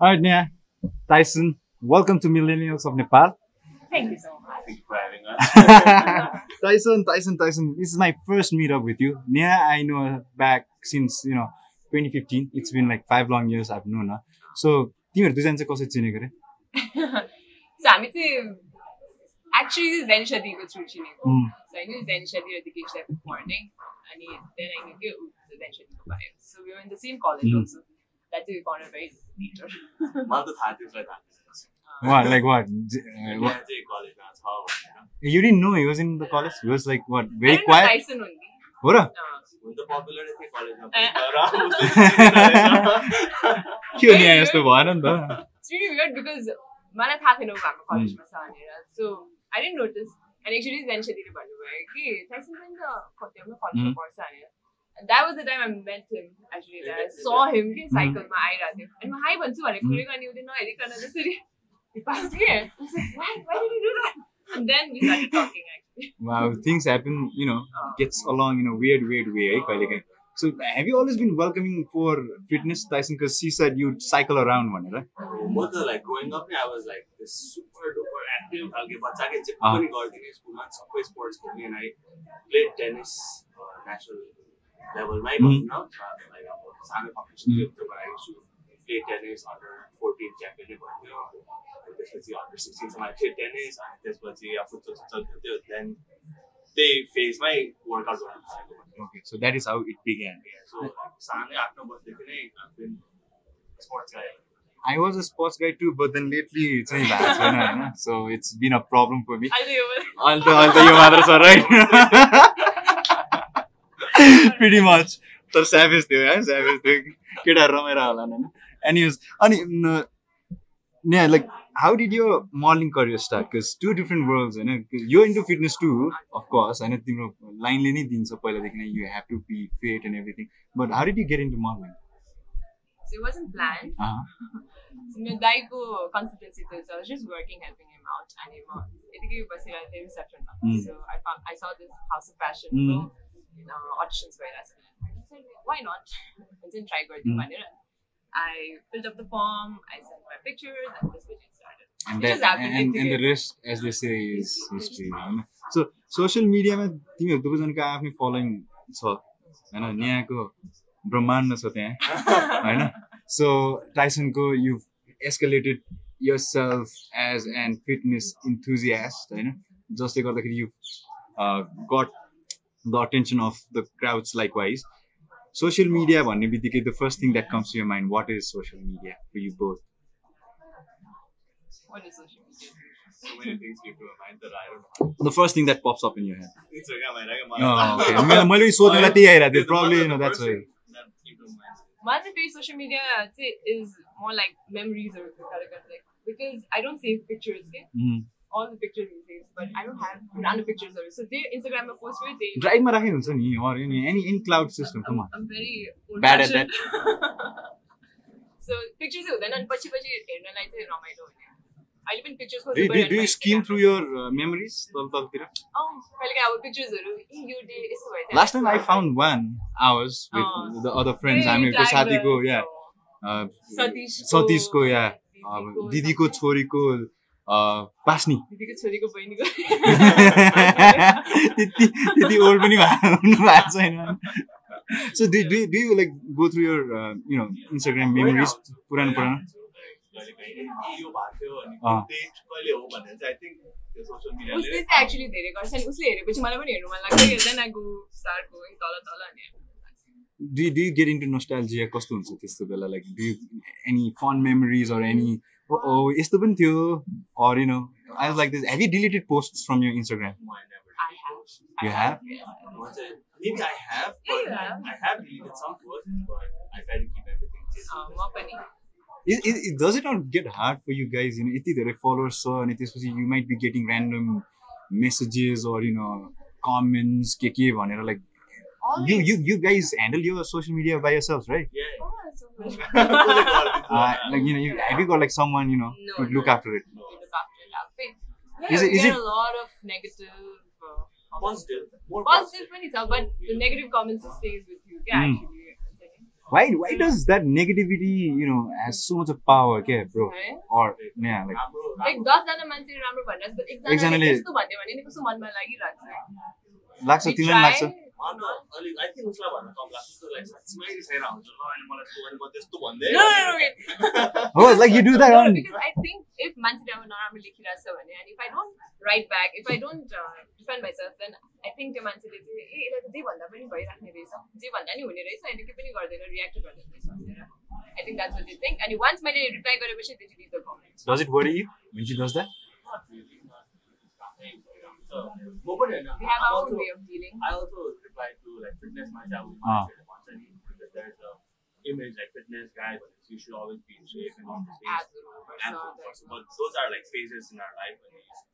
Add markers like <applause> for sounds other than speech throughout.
Alright, Nia, Tyson, welcome to Millennials of Nepal. Thank you so much. Thank you for having us. <laughs> <laughs> Tyson, Tyson, Tyson, this is my first meetup with you. Nia, I know her back since, you know, 2015. It's been like five long years I've known her. So, तिमीहरू दुईजना चाहिँ कसरी चिनेको रे so हामी चाहिँ actually Jenisa दिदीको through चिनेको Mm. सो होइन जेनिसा दिदी र दिकेश टाइप मर्निङ अनि देन आई न्यू के जेनिसा दिदीको भयो so we were in the same college Mm. Also That चाहिँ फाउन्ड भेरी लेटर मलाई त थाहा थियो थाहा। What, like what? Uh, what? You didn't know he was in the college? He was like, what, very quiet? Tyson हुन् नि हो र हुन त पपुलर थियो कलेजमा ए. तर उसले चिनेन रहेछ। के हो न्याय यस्तो भएन नि त It's really weird because मलाई थाहा थिएन ऊ हाम्रो कलेजमा छ भनेर so I didn't notice and actually Jenisa दिदी भन्नुभयो कि टाइसन पनि त कतिमा कलेजमा. पढ्छ भनेर that was the time I met him actually. That I saw him कि साइकलमा आइरहेको थियो अनि म हाई भन्छु भने खुलेको अनि उसले नहेरिकन त्यसरी he passed me. I was like, why? Why did you do that? And then we started <laughs> talking actually. Wow, things happen, you know, gets along in a weird, weird way, है कहिलेकाहीँ. So, have you always been welcoming for fitness, Tyson? Because she said you'd cycle around भनेर. म त like growing up नै I was like super duper active खालके बच्चा के जे अँ। पनि गरिदिने स्कुलमा सबै स्पोर्ट्स खेल्ने and I played tennis national लेभलमै Mm. भनौँ न लाइक अब सानो कम्पिटिसन थियो त्यो भएर I play tennis under fourteen च्याम्पियनै भयो अनि त्यसपछि अन्डर सिक्सटिनसम्म प्ले टेनिस अनि त्यसपछि अब फुटबल सुटबल खेल्थ्यो देन त्यही फेजमै वर्कआउट गर्नु थालेको Okay, so that is how it began. So सानै आठ नौ वर्षदेखि नै स्पोर्ट्स गाई I was a sports guy too, but then lately चाहिँ भएको छैन होइन. So it's been a problem for me. अहिले यो अहिले त अहिले त यो मात्र छ right? Pretty much. तर स्याभेज थियो है स्याभेज थियो केटाहरू रमाइरहेको होला होइन एनिवेज अनि न- ने लाइक हाउ डिड यो morning career start because two different worlds होइन यो इन्टु फिटनेस टु अफकोर्स होइन तिम्रो लाइनले नै दिन्छ पहिलादेखि नै you have to be fit and everything but how did you get into morning So it wasn't planned. <laughs> So मेरो दाईको कन्सल्टेन्सी थियो so I was just working helping him out अनि म यतिकै बसिरहेको थिएँ रिसेप्सनमा Mm. so I found I saw this house of fashion Mm. Auditions भइरहेको छ वाइ नट हुन्छ नि ट्राई गरिदिउँ. भनेर I filled up the form, I sent my pictures, and this video started. and, that, and, and the rest as they say is history social मिडियामा तिमीहरू दुवैजनाको आफ्नै फलोइङ छ होइन? यहाँको ब्रह्माण्ड छ त्यहाँ <laughs> होइन? So टाइसनको you escalated yourself as an fitness enthusiast होइन? जसले गर्दाखेरि you got The attention of the crowds like wise social media भन्ने बित्तिकै the first thing that comes to your mind what is social media for you both What is social media? So many things came to my mind that I don't know. The first thing that pops up in your head Instagram आइरहेको Oh, मलाई okay. मैले मैले सोध्नुलाई त्यही आइरहेको थियो problem no that's why मलाई चाहिँ फेरि सोसियल मिडिया चाहिँ is more like मेमोरिजहरू like because I don't save pictures के all the pictures you save, but I don't have random pictures of it. So they Instagram of course they ड्राइभमा राखेको हुन्छ नि अरू नि any in cloud system I'm, कमा I'm very old Bad at <laughs> so pictures चाहिँ हुँदैन अनि पछि पछि हेर्नलाई चाहिँ रमाइलो हुने अहिले पनि pictures do do skim through your memories तल तलतिर कहिलेकाहीँ अब पिक्चर्सहरू यो डे यस्तो भएछ last time I found one ours with the other friends हामीहरूको साथीको या सतीशको या अब दिदीको छोरीको अ, पास्नी दिदीको छोरीको बहिनीको। <laughs> त्यति त्यति ओल्ड पनि हुनु भएको छैन। So do do do you like go through your you know Instagram memories पुरानो पुरानो? उसले चाहिँ एक्चुली धेरै गर्छ अनि उसले हेरेपछि मलाई पनि हेर्नु मन लाग्छ। Then I go start going तल तल अनि do you get into nostalgia? कस्तो हुन्छ त्यस्तो बेला? Like do any fun memories or any ओ यस्तो पनि थियो or you know I was like this have you deleted post from your Instagram म I never I have. You I have? Yes. म चाहिँ maybe I have Yeah, but you I, have. I have deleted some posts but I try to keep everything just अँ, म पनि Is, is, is- does it not get hard for you guys? You know, यति धेरै followers छ अनि त्यसपछि you might be getting random messages or you know comments के के भनेर like you you you guys handle your social media by yourselves, right? yeah Oh, so good. <laughs> Uh, like you know, you, have you got like someone you know No, to look no. after it? We look after it. Yeah, wait. Is Yeah, it- we is get it- a lot of negative. Uh, comments. positive more Positive पनि छ, but the negative comments just stays with you. Yeah, Mm. actually. why why does that negativity you know has so much of power okay bro है or yeah like राम्रो like राम्रो दसजना मान्छेले राम्रो भनिरहेको छ एकजनाले एकजनाले- यस्तो भन्यो भने नि कस्तो मनमा लागिरहेको छ लाग्छ तिमीलाई पनि लाग्छ आ नो आई थिंक उस्ला भन्न कम लाग्छ त्यो लाइक साच्चैमै छैन हजुर ल अहिले मलाई त्यो भनेको त्यस्तो भन्दे हो लाइक यु डु दाइ आई थिंक इफ मानसिले हो न हामी लेखिरा छ भने अनि if I don't write back if I don't defend myself then I think त्यो मानसिले चाहिँ ए यलाक जे भन्दा रहेछ So, we have our also, way of dealing. I also reply to like fitness myself with uh. constantly because there's a image like fitness guys, you should always be in shape and on the Absolutely. But those are like phases in our life.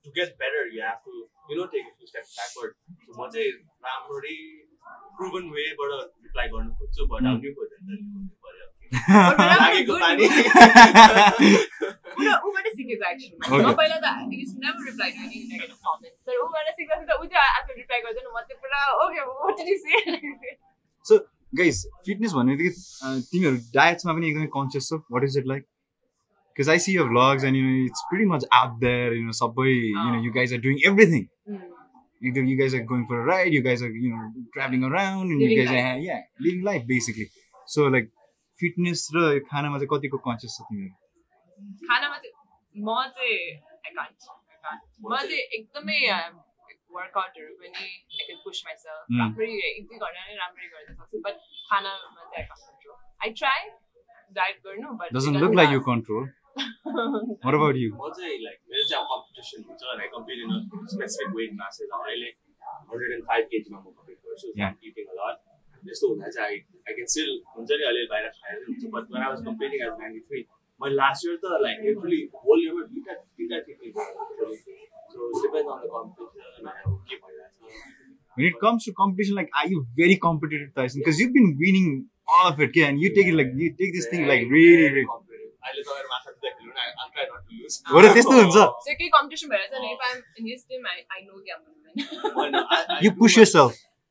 To get better, you have to you know take a few steps backward. So, what's a family proven way, but a reply going to put so, but I'm new for that. But yeah. <laughs> <laughs> <laughs> सिकेको Okay. म पहिला त use never reply to any negative comments तर ऊबाट सिक्दा सिक्दा ऊ चाहिँ आजकल रिप्लाई गर्दैन म चाहिँ पुरा okay what did you say so guys fitness भन्ने बित्तिकै uh, तिमीहरू डायट्समा पनि एकदमै कन्सियस छौ what is it like because I see your vlogs and you know it's pretty much out there. You know, Subway. You know, you guys are doing everything. You, do- you guys are going for a ride. You guys are you know traveling around, and you Living guys life. are yeah living life basically. So like fitness र यो खानामा चाहिँ कतिको conscious छ तिमीहरू खानामा चाहिँ म चाहिँ आई कान्ट म चाहिँ एकदमै वर्कआउटहरू पनि आई क्यान पुस माइसेल्फ. राम्ररी एक दुई घन्टा नै राम्ररी गर्न सक्छु बट खानामा चाहिँ I control I try diet गर्नु but doesn't look like you control. <laughs> What about you? म चाहिँ लाइक मेरो चाहिँ कम्पिटिसन हुन्छ like compete in specific weight अब अहिले हन्ड्रेड एन्ड फाइभ केजीमा म कम्पिट गर्छु. इटिङ अलट त्यस्तो हुँदा चाहिँ आई आई क्यान स्टिल हुन्छ नि अहिले बाहिर खाएर हुन्छ but when I was competing as ninety three मैले लास्ट इयर त लाइक लिटरली होल इयरमा दुइटा तिनवटा tiffin so depend on the competition के भइरहेछ When it comes to competition, like, are you very competitive, Tyson? Because you've been winning all of it, yeah, and you take it like you take this thing like really, really. अहिले तपाईँहरू माछा दिँदा खेल्नु न I try not to lose हो र त्यस्तो हुन्छ सो केही कम्पिटिसन भइरहेछ नि if I'm in his team I I know कि आम You push yourself.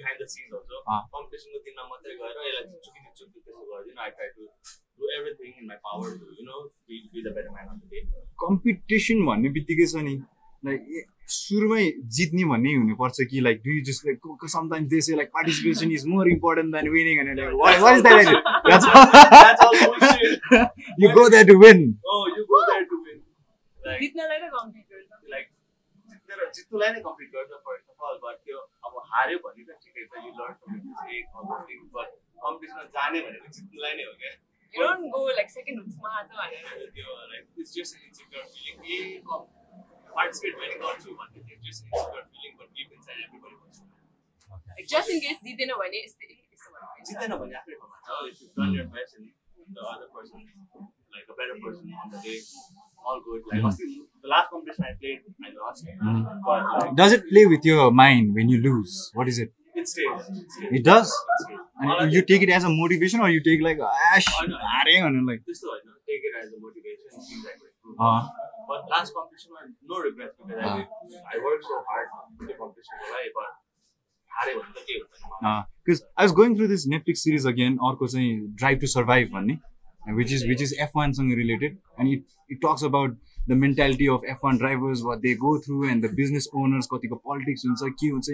Behind the scenes also. कम्पिटिसनको दिनमा मात्रै गएर यसलाई जित्छु कि जित्छु कि त्यस्तो गर्दिनँ I try to do everything in my power to you know be be the better man of the day competition भन्ने बित्तिकै छ नि लाइक सुरुमै जित्ने भन्ने हुनुपर्छ कि like do you just like sometimes they say like participation is more important than winning अनि what is that That's all bullshit. You go that to win Oh, you go there to win. Like, जित्नलाई त कम्पिट गर्छ like जित्नेर जित्नुलाई नै complete गर्छ first of all but त्यो हार्यो भने त ठिकै छ you learn from mistake but कम्पिटिसनमा जाने भनेको जित्नुलाई नै हो क्या? You don't go like second हुन्छ म आज भनेर त्यो like it's just insecure feeling A participate गर्छु भन्ने थियो just insecure feeling but deep inside everybody गर्छु case जितेन भने आफ्नै ठाउँमा छ। If you done your best and the other person like a better person on the day अस्ति the last competition I played I lost but like Does it play with your mind when you lose? What is it? it stays it stays It does? It stays. And मलाई you take it as a motivation or you take like ash हारे भनेर like motivation things I uh but last कम्पिटिसनमा no regret because I I work so hard त्यो कम्पिटिसनको लागि but हाऱ्यो भने त के हुन्छ because I was going through this Netflix series again, अर्को चाहिँ Drive to Survive भन्ने which is which is F1 सँग related and it it talks about the mentality of F1 drivers what they go through and the business owners कतिको politics हुन्छ के हुन्छ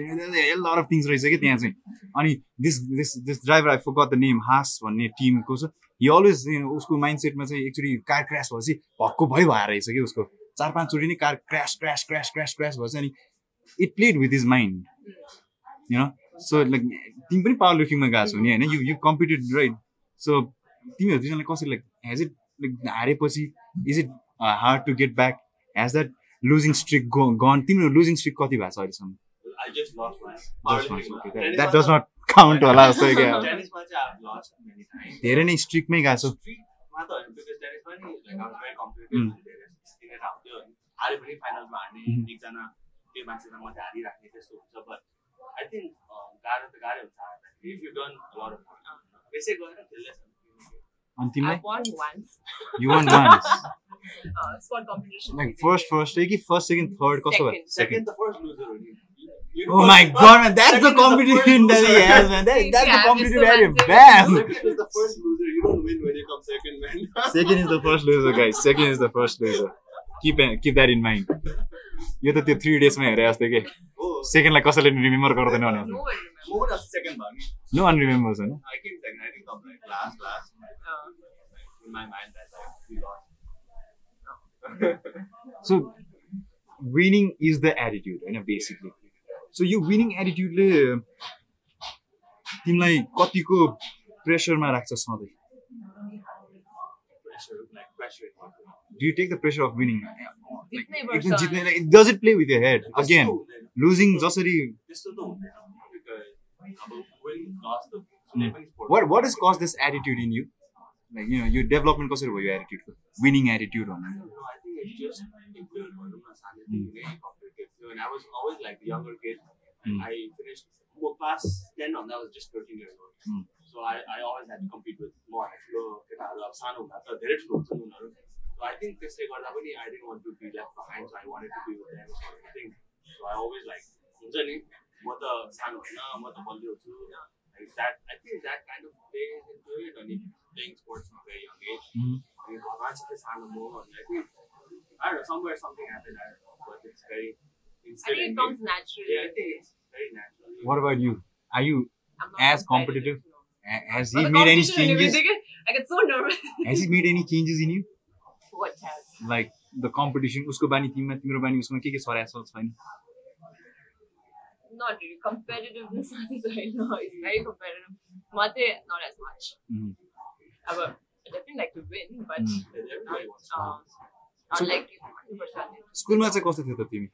a lot of रहेछ कि त्यहाँ चाहिँ अनि this this this driver I forgot the name Haas भन्ने टिमको छ you know, उसको माइन्डसेटमा चाहिँ एक्चुली कार क्रास भएपछि भक्कु भइ भएर रहेछ कि उसको चार पाँचचोटि नै car cross cross cross cross cross भएछ अनि it played with his mind you know so like तिमी पनि पावर लिफ्टिङमा गएको छौ नि होइन you you competed right so तिमीहरू दुईजनालाई कसरी like has it like हारेपछि is it hard to get back has that losing streak gone तिम्रो लुजिङ स्ट्रिक कति भएको छ अहिलेसम्म? That does not count होला जस्तो क्या. धेरै नै स्ट्रिकमै गएको छौ। Streetमा त होइन because टेनिसमा नि like I was very competitive Mm. and there is किनेर आउँथ्यो हारे पनि फाइनलमा हार्ने Mhm. एकजना त्यो मान्छेलाई मात्रै हारिराख्ने त्यस्तो हुन्छ बट आई थिङ्क गाह्रो त गाह्रै हुन्छ if you one once Uh, sport competition. Like first first कि फर्स्ट सेकेन्ड थर्ड कस्तो भयो Second. सेकेन्ड त फर्स्ट लुजर हो नि You- Oh my god, man, that's the the competition that he has, man. That, that's the Yeah, competition Mr. that he Manson. bam. Second is the first loser. You don't win when you come second, man. Second is the first loser, guys. Second is the first loser. Keep keep that in mind. यो त त्यो three डेजमा हेरे जस्तो के Oh, सेकेन्डलाई कसैले remember गर्दैन भने. No one remembers होइन I came second. I think I'm like last, last. Uh, In my mind, that like we lost. <laughs> So winning is the attitude होइन बेसिकली सो यो विनिङ एटिट्युडले तिमीलाई कतिको प्रेसरमा राख्छ सधैँ Pressure, like pressure. Do you take the pressure of winning जित्नै एकदम पर्छ। जित्ने does it play with your head again losing जसरी त्यस्तो त हुँदैन Like you यो डेभलपमेन्ट कसरी भयो यो एटिट्युडको विनिङ एटिट्युड भन्नु No, I think it's just influence भनौँ न सानैदेखि नै competitive थियो and I was always like the younger kid. Mm. I finished well, class 10 on that was just 13 years old. Mm. So I, I always had to compete with more ठुलो केटाहरू अब सानो हुँदा त धेरै ठुलो हुन्छ नि उनीहरू So I think त्यसले गर्दा पनि I didn't want to be left behind so I wanted to be with them sort of thing. So I always like हुन्छ नि म त सानो होइन म त बलियो छु like that I think that kind of plays into it अनि playing sports from a very young age अनि घरमा चाहिँ के सानो म अनि I think I don't know somewhere something happened I don't know but it's very I instilled think in it me. comes naturally. Yeah, I think it's very natural. What about you? Are you I'm not as competitive? No. ha- has Well, he the made any competition in changes? everything, I get so nervous. Has he made any changes in you? What has? Like the competition, उसको बानी तिमीमा तिम्रो बानी उसमा के के सराएको छ छैन Not really. Competitiveness <laughs> is very no, it's very competitive. Mate, not as much. Mhm. I definitely like to win, but Mm. To um, not So- like you 100%. स्कुलमा चाहिँ कस्तो थियो त तिमी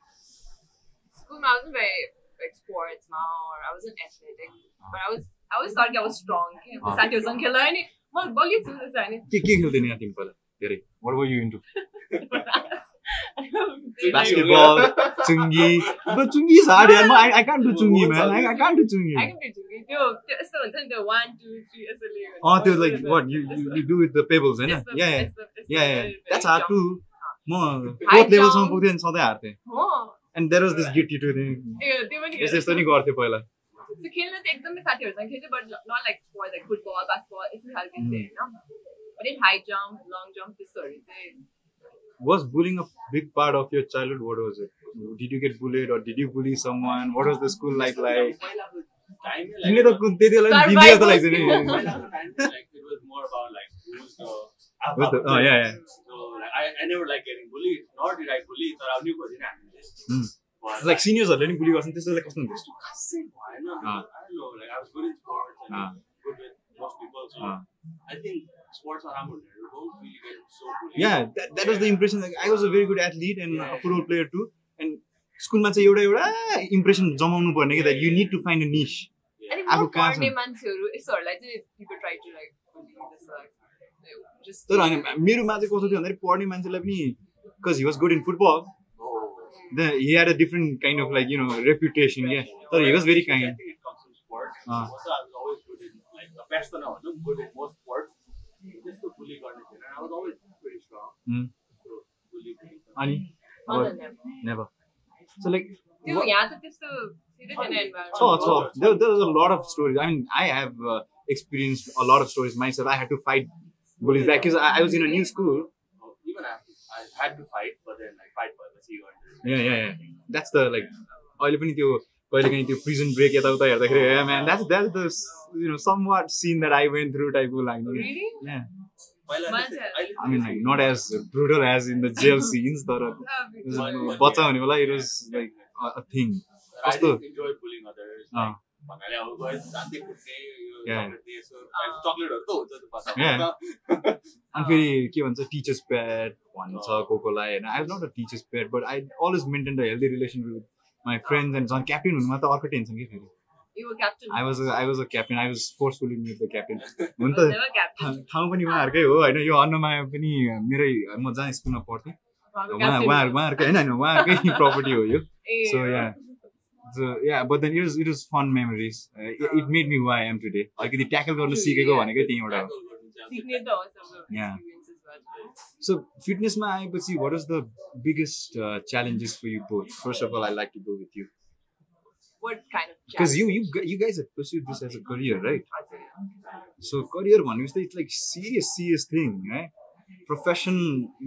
School, I wasn't very like sports, ma, or I wasn't athletic, but I was. I always thought I was strong. Ah. साथीहरूसँग खेल्दा नि म बलियो छु नि के के खेल्थ्यौ नि तिमी पहिला धेरै what were you into Basketball. Chungi but chungi is hard यार म I can't do chungi man. I I can't do chungi I can play जुगी त्यो यस्तो हुन्छ नि त्यो वान टू थ्री यसरी अँ त्यो like what you you you do with the pebbles होइन yeah yeah. yeah yeah. very, that's very hard too. Jump. म फोर्थ लेभलसम्म. पुग्थेँ अनि सधैँ हार्थेँ एन्ड देयर वाज दिस गिटी टु यस्तो यस्तो नि गर्थ्यो पहिला त्यो खेल्न चाहिँ एकदमै साथीहरूसँग खेल्थ्यो but not like sport like football basketball यस्तो खालको चाहिँ होइन हाई जम्प लङ जम्प त्यस्तोहरू चाहिँ was bullying a big part of your childhood? What was it? Did you get bullied or did you bully someone? What was the school like? तिमीले like त कुन- त्यति बेला नि दिदी जस्तो लाग्थ्यो नि पहिलाको time चाहिँ like it was more about like who's the the- oh, yeah, yeah. So like I, I never like getting bullied, nor did I bully तर अब न्यू खोजिन हामीले Hmm. But, लाइक सिनियर्सहरूले नि बुली गर्छन् त्यस्तो कस्तो हुन्छ Ah. Ah. most people so Ah. I think sports are राम्रो हुनेहरू don't really get so bullied yeah that, that was the impression like i was a very good athlete and a football player too and स्कुलमा चाहिँ एउटा एउटा impression जमाउनु पर्ने कि that you need to find a niche आफू more कहाँ छ? मान्छेहरू यस्तोहरूलाई चाहिँ people try to like जस्तो like just तर होइन मेरोमा चाहिँ कस्तो थियो भन्दाखेरि पढ्ने मान्छेलाई पनि because he was good in football oh the he had a different kind of like you know reputation क्या तर he was very kind in like the best one I was good in most sports. Just to bully गर्ने थिएन. I was always pretty strong. Hmm. So bully bully. अनि Other than that. Never so like त्यो यहाँ त त्यस्तो सिधै छैन छ environment. छ there, there was a lot of stories I mean I have uh, experienced a lot of stories myself I had to fight bullies back because I, I was in a new school Oh, even I, I had to fight, but then like fight for the you under. yeah yeah yeah that's the like अहिले पनि त्यो कहिले काहीँ त्यो prison break यताउता हेर्दाखेरि that's the you know somewhat scene that I mean like not as brutal as in the jail scenes तर Ah, बच्चा हुने बेला it was like a, a thing I कस्तो did enjoy bullying others. अँ Like, भन्नाले अब गयो जान्दै कुट्ने यो Yeah. chocolate दिए, so चक्लेटहरू त हुन्छ त्यो बच्चा Yeah. अनि फेरि के भन्छ टिचर्स प्याड भन्छ को कोलाई होइन I was not a teacher's pet but I always maintain the healthy relation with friends and झन् क्याप्टेन हुनुमा त अर्को टेन्सन कि फेरि. I was I was a captain I was forcefully made the captain हुन त ठाउँ पनि उहाँहरूकै हो होइन? यो अन्नमाया पनि मेरै म जहाँ स्कुलमा पढ्थेँ उहाँ। उहाँहरूकै होइन होइन? उहाँकै प्रपर्टी <laughs> हो यो। ए, So yeah. So yeah, but then it was it was fun memories. Uh, it, it made me who I am today. अलिकति ट्याकल गर्न सिकेको भनेकै त्यहीँबाट हो। सिक्ने त हो सब Yeah. experiences So फिटनेसमा आएपछि what is the biggest uh, challenges for you both? First of all, I'd like to go with you What kind of because you challenge? you gu- you guys have pursued this as a career, right? हजुर। So career भनेपछि त it's like serious serious thing, right? Profession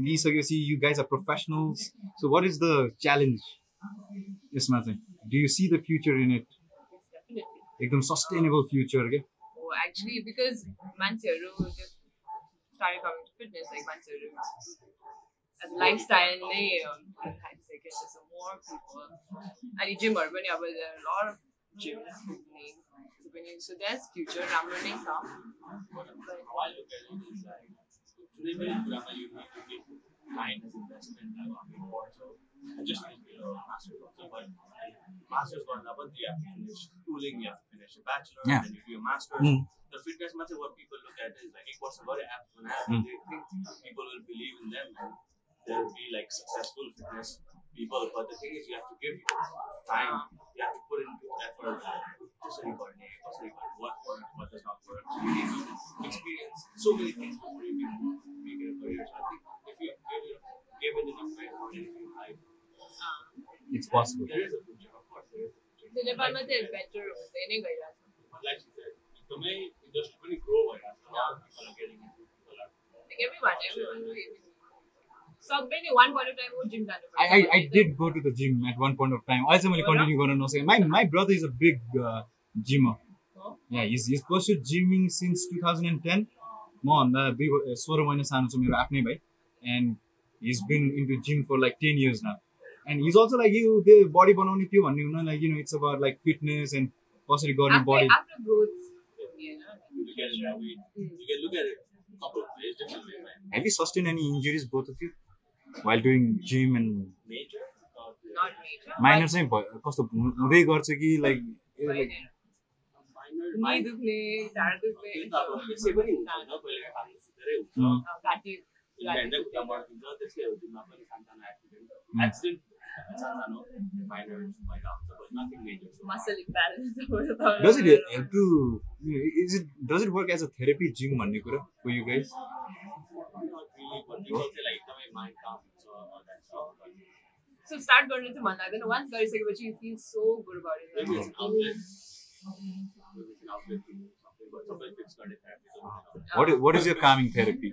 लिइसकेपछि you guys are professionals. So what is the challenge? यसमा चाहिँ do you see the future in it? Yes, definitely. एकदम sustainable future के Oh, actually, because मान्छेहरू just started coming to fitness, like मान्छेहरू as a lifestyle नै um, थालिसक्यो so more people अनि जिमहरू पनि अब there are a lot of gyms opening त्यो पनि so there's future राम्रो नै छ But- How I look at it is like, today very grammar you need to give time as investment like on the board. So I just you know, master's also, but master's gone up, you have to finish schooling, you have to finish a bachelor, Yeah. and then you do your master's. Mm. The fitness much of what people look at is like, it was a very app when Mm. they think people will believe in them and they'll be like successful fitness people. But the thing is, you have to give time, you have to put into effort. Just like what works, what does not work. So you need to experience so many things before you can make it a career. So I think if you give it, give it enough time for anything in life, It's possible. there is a future. Of course, there is a future. त्यो नेपालमा चाहिँ better हुँदै नै गइरहेको छ But like you said, एकदमै industry पनि grow भइरहेको छ. A lot of people are getting into it. Like everyone, everyone, everyone. सबै नै वान पोइन्ट टाइम हो जिम जानु I, I, I did go to the gym at one point of time. चाहिँ मैले continue गर्न नसकेँ my my brother is a big uh, gymmer. Oh. Yeah, he's he's pursued gymming since 2010. मभन्दा दुई व- सोह्र महिना सानो छ मेरो आफ्नै भाइ and his been into gym for like ten years न एन्ड हिज अल्सो लाइक यो त्यो बडी बनाउने त्यो भन्ने हुन like you know it's about like fitness and कसरी गर्ने बडी आफ्नो growth you look at it that way. You can look at it a couple of ways, different ways. Right? Have you sustained any injuries both of you while doing gym and Major, uh, not major minor चाहिँ कस्तो हुँदै गर्छ कि like minor, minor. दुख्ने ढाड दुख्ने अँ, ह्यान्डै खुट्टा मर्किन्छ त्यसले हुँदैन पनि सानसानो एक्सिडेन्ट. एक्सिडेन्ट सानसानो माइनर भइरहेको but nothing major muscle does it help to is it does it work as a therapy gym भन्ने कुरा that stuff, but so start गर्नु चाहिँ मन लाग्दैन वान्स गरिसकेपछि यु फिल सो गुड गरेर what is, what is your calming therapy?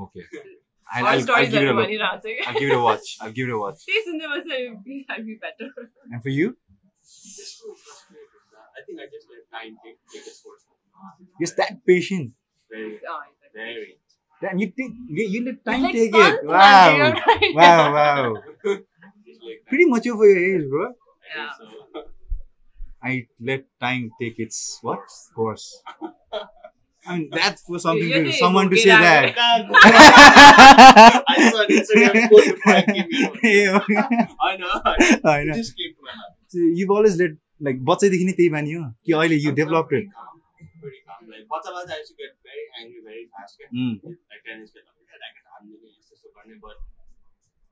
Okay. <laughs> I'll, All I'll, stories I'll give are Mani Ratan. I'll give it a watch. <laughs> I'll give it a watch. Please, in I'll be, be better. And for you? I think I just like nine take for Just that patient. Very, very. Then you take you, you let time like take it. Wow. Wow, <laughs> wow, wow. Pretty much over your age, bro. Yeah. I let time take its what course. I mean, that's for something to someone to say that. I saw an Instagram quote before I came here. I I know. It know. just came to my mind. So you've always let like बच्चैदेखि नै त्यही बानी हो कि अहिले it. Pretty calm. Like, बच्चा बच्चा I used to get very angry very fast. क्या? Mm. Like, tennis खेल्दा हान्ने, यस्तो यस्तो गर्ने, it doesn't.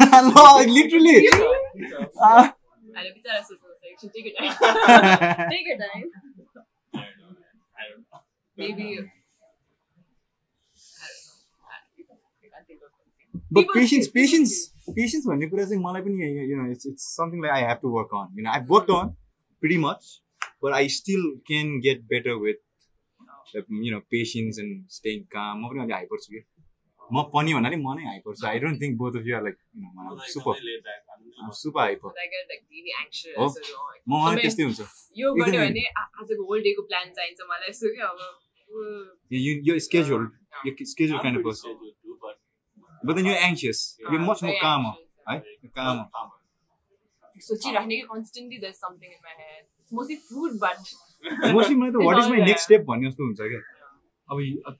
no, literally. I know Pizarro says so take your time. take your time. I don't know. Maybe. I don't know. I don't know. But people patience, patience, patience. When you're malay you know, it's it's something that I have to work on. You know, I've worked on pretty much, but I still can get better with, you know, patience and staying calm. म पनि भन्नाले म नै hyper so I don't think both of your like super super hyper हो। म मलाई त्यस्तै हुन्छ। यो गर्यो भने आजको होल डेको प्लान चाहिन्छ मलाई यसो कि अब यो स्केजुल यो schedule kind of person but then you anxious you much more काम है काम सोचिराख्ने कि constantly there something in my head mostly food but mostly मलाई त what is my next step भन्ने जस्तो हुन्छ के अब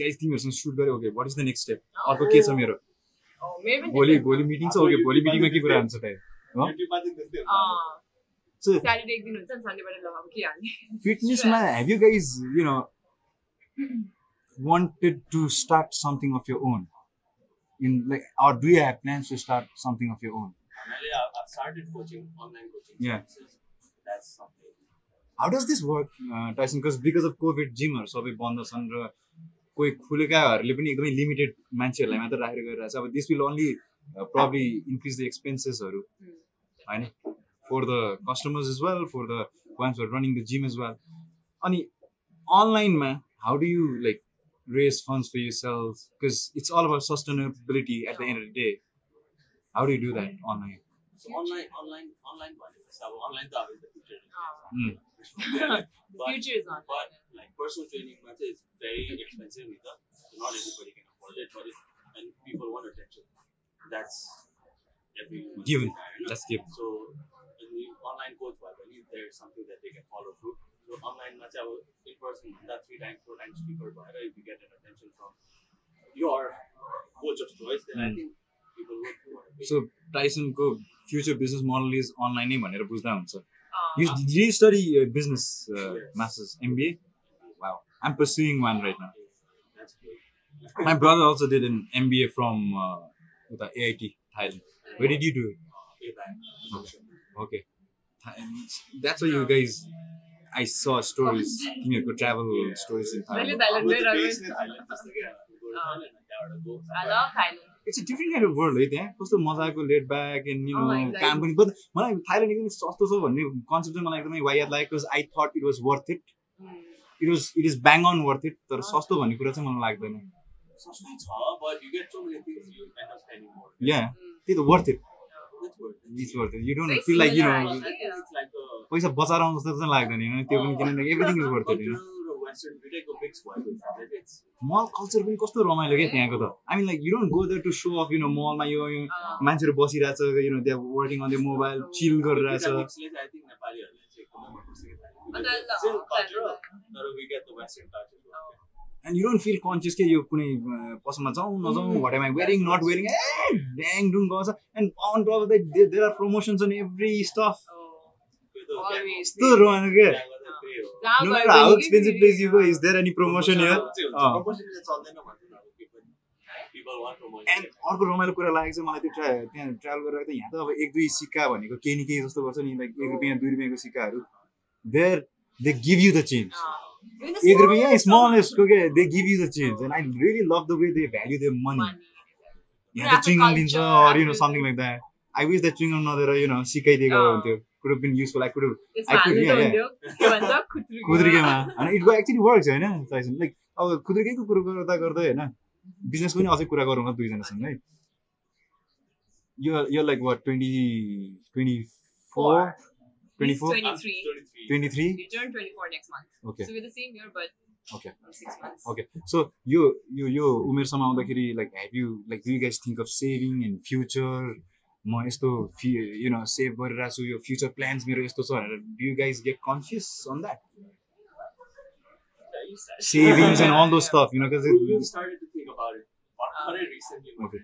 गाइस तिमीहरूसँग सुट गऱ्यो okay what is the next step अर्को के छ मेरो oh, maybe भोलि भोलि मिटिङ छ ओके भोलि मिटिङमा के कुरा हुन्छ हाल्ने फिटनेसमा have you guys you know wanted to start something of your own in like or do you have plans to start something of your own I've started coaching, online coaching. Yeah. That's something. how does this work uh, Tyson because because of covid जिमहरू सबै बन्द छन् र कोही खुलेकाहरूले पनि एकदमै limited मान्छेहरूलाई मात्र राखेर गरिरहेको छ अब this will only probably increase the एक्सपेन्सेसहरू होइन? For the customers is well for the ones running the gym is well अनि अनलाइनमा how do you like raise funds for yourself because it's all about sustainability at the end of the day how do do that online online, online, online भनेपछि अब online त अब <laughs> is the future. Mm. The But- future is not But like personal training ma चाहिँ it's very expensive ni त. Not everybody can afford it, but it, and people want attention. That's every Given. होइन? That's given. So when you online coach भयो भने there's something that they can follow through. So online मा चाहिँ अब in person भन्दा three times, four times cheaper भएर if you get an attention from your coach of choice, then I Mm. think people would want to pay. So टाइसनको future business model is online नै भनेर बुझ्दा हुन्छ अँ, you did you study uh, business uh, Yes. masters MBA? Wow, I'm pursuing one right now. That's good. My brother also did an MBA from uh, with the AIT Thailand. Where did you do it? Pay back. Okay, Thai- that's why you guys. I saw stories, you know, good travel stories in Really Thailand. Thailand With the गइरहेको base in Thailand, जस्तो क्या, go to Thailand and त्यहाँबाट go. I love Thailand. It's a different kind of world है त्यहाँ कस्तो मजाको let back and you Oh, no exactly. काम पनि बट मलाई थाइल्यान्ड एकदमै सस्तो छ भन्ने कन्सेप्ट चाहिँ मलाई एकदमै वाइयात लाग्यो because I thought it was worth it Mm. it was it is bang on worth it तर सस्तो भन्ने कुरा चाहिँ मलाई लाग्दैन। सस्तै छ, but you get so many things, you end up spending more. Yeah. त्यही त worth it It's worth it. It's worth it you don't feel like you know पैसा बचाएर आउँछ जस्तो चाहिँ लाग्दैन होइन त्यो पनि किनभने एभ्रिथिङ इज वर्थ इट होइन मल कल्चर पनि कस्तो रमाइलो क्या त्यहाँको त। I mean like you don't go there to show off you know मलमा यो मान्छेहरू बसिरहेछ यु नो त्यहाँ working on the mobile chill गरिरहेछ। तर as well. And you don't feel conscious के यो कुनै अ, पसलमा जाउँ नजाउँ what am I wearing not wearing a ड्याङ डुङ गर्छ and on top of that there are promotions on every stuff. यस्तो रमाइलो क्या त्यहाँ गर्दा त्यही हो। जहाँ नो गयो म्याटर हाउ भने एक्सपेन्सिभ कि place you go is there any promotion here चाहिँ हुन्छ। अँ। Promotion promotion. एन्ड अर्को रमाइलो कुरा लागेको चाहिँ मलाई त्यो ट्रा त्यहाँ ट्राभल गरेर त यहाँ त अब एक दुई सिक्का भनेको केही न केही जस्तो गर्छ नि लाइक एक रुपियाँ दुई रुपियाँको सिक्काहरू द चेन्ज अँ, even the एक रुपियाँ smallest स्मलेस्टको के they give you the change and I really love the way they value the money money. यहाँ त चुइङम दिन्छ अरू you know something like that I wish that chewing gum नदिएर यु नो सिकाइदिएको। हुन्थ्यो कुरो पनि युजफुल आई कुरो त्यसमा I could- हाल्नु त yeah, हुन्थ्यो। के भन्छ खुत्रुकीमा। खुद्रिकेमा होइन इट एक्चुली वर्क्स होइन लाइक अब खुद्रिकेको कुरो गर्दा गर्दै होइन बिजनेसको पनि अझै कुरा गरौँ न दुईजनासँग है यो यो like what twenty twenty four twenty He's four 23. I'm 23. Twenty three You turn 24 next month. Okay. So we're the same year, but Okay. six months. Okay so यो यो यो उमेरसम्म आउँदाखेरि like have you like do guys think of saving and future म यस्तो फि you know save गरिरहेको छु यो फ्युचर प्लान्स मेरो यस्तो छ भनेर do you guys get conscious on that you. Savings and all those stuff you know think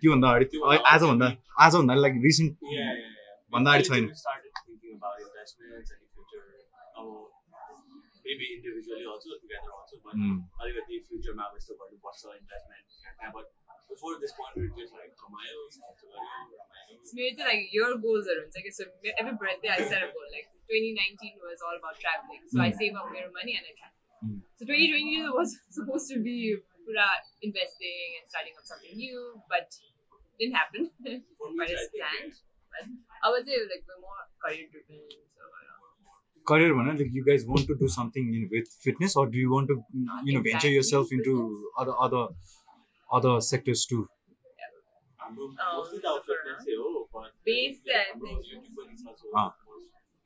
त्योभन्दा अगाडि आजभन्दा आजभन्दा like recent Yeah, yeah, yeah. भन्दा अगाडि छैन maybe individually also, together also, but Mm. अलिकति फ्युचरमा अब यस्तो गर्नुपर्छ इन्भेस्टमेन्ट त्यहाँबाट before this point we were just like रमायो यस्तो गऱ्यो रमायो So maybe it's like your goals are like so every birthday I set a goal. Like 2019 was all about traveling, so I Mm. save up your money and I travel. Mm. So 2020 was <laughs> supposed to be pura investing and starting up something new, but didn't happen. <laughs> For me, but I it's think planned. But I would say like we're more career driven. So uh, career one, like you guys want to do something you know, with fitness or do you want to you know venture Exactly. yourself into other other other sectors too हाम्रो Oh, mostly त अब fitness नै हो, but Base चाहिँ I हाम्रो think- YouTube पनि छ, so Ah.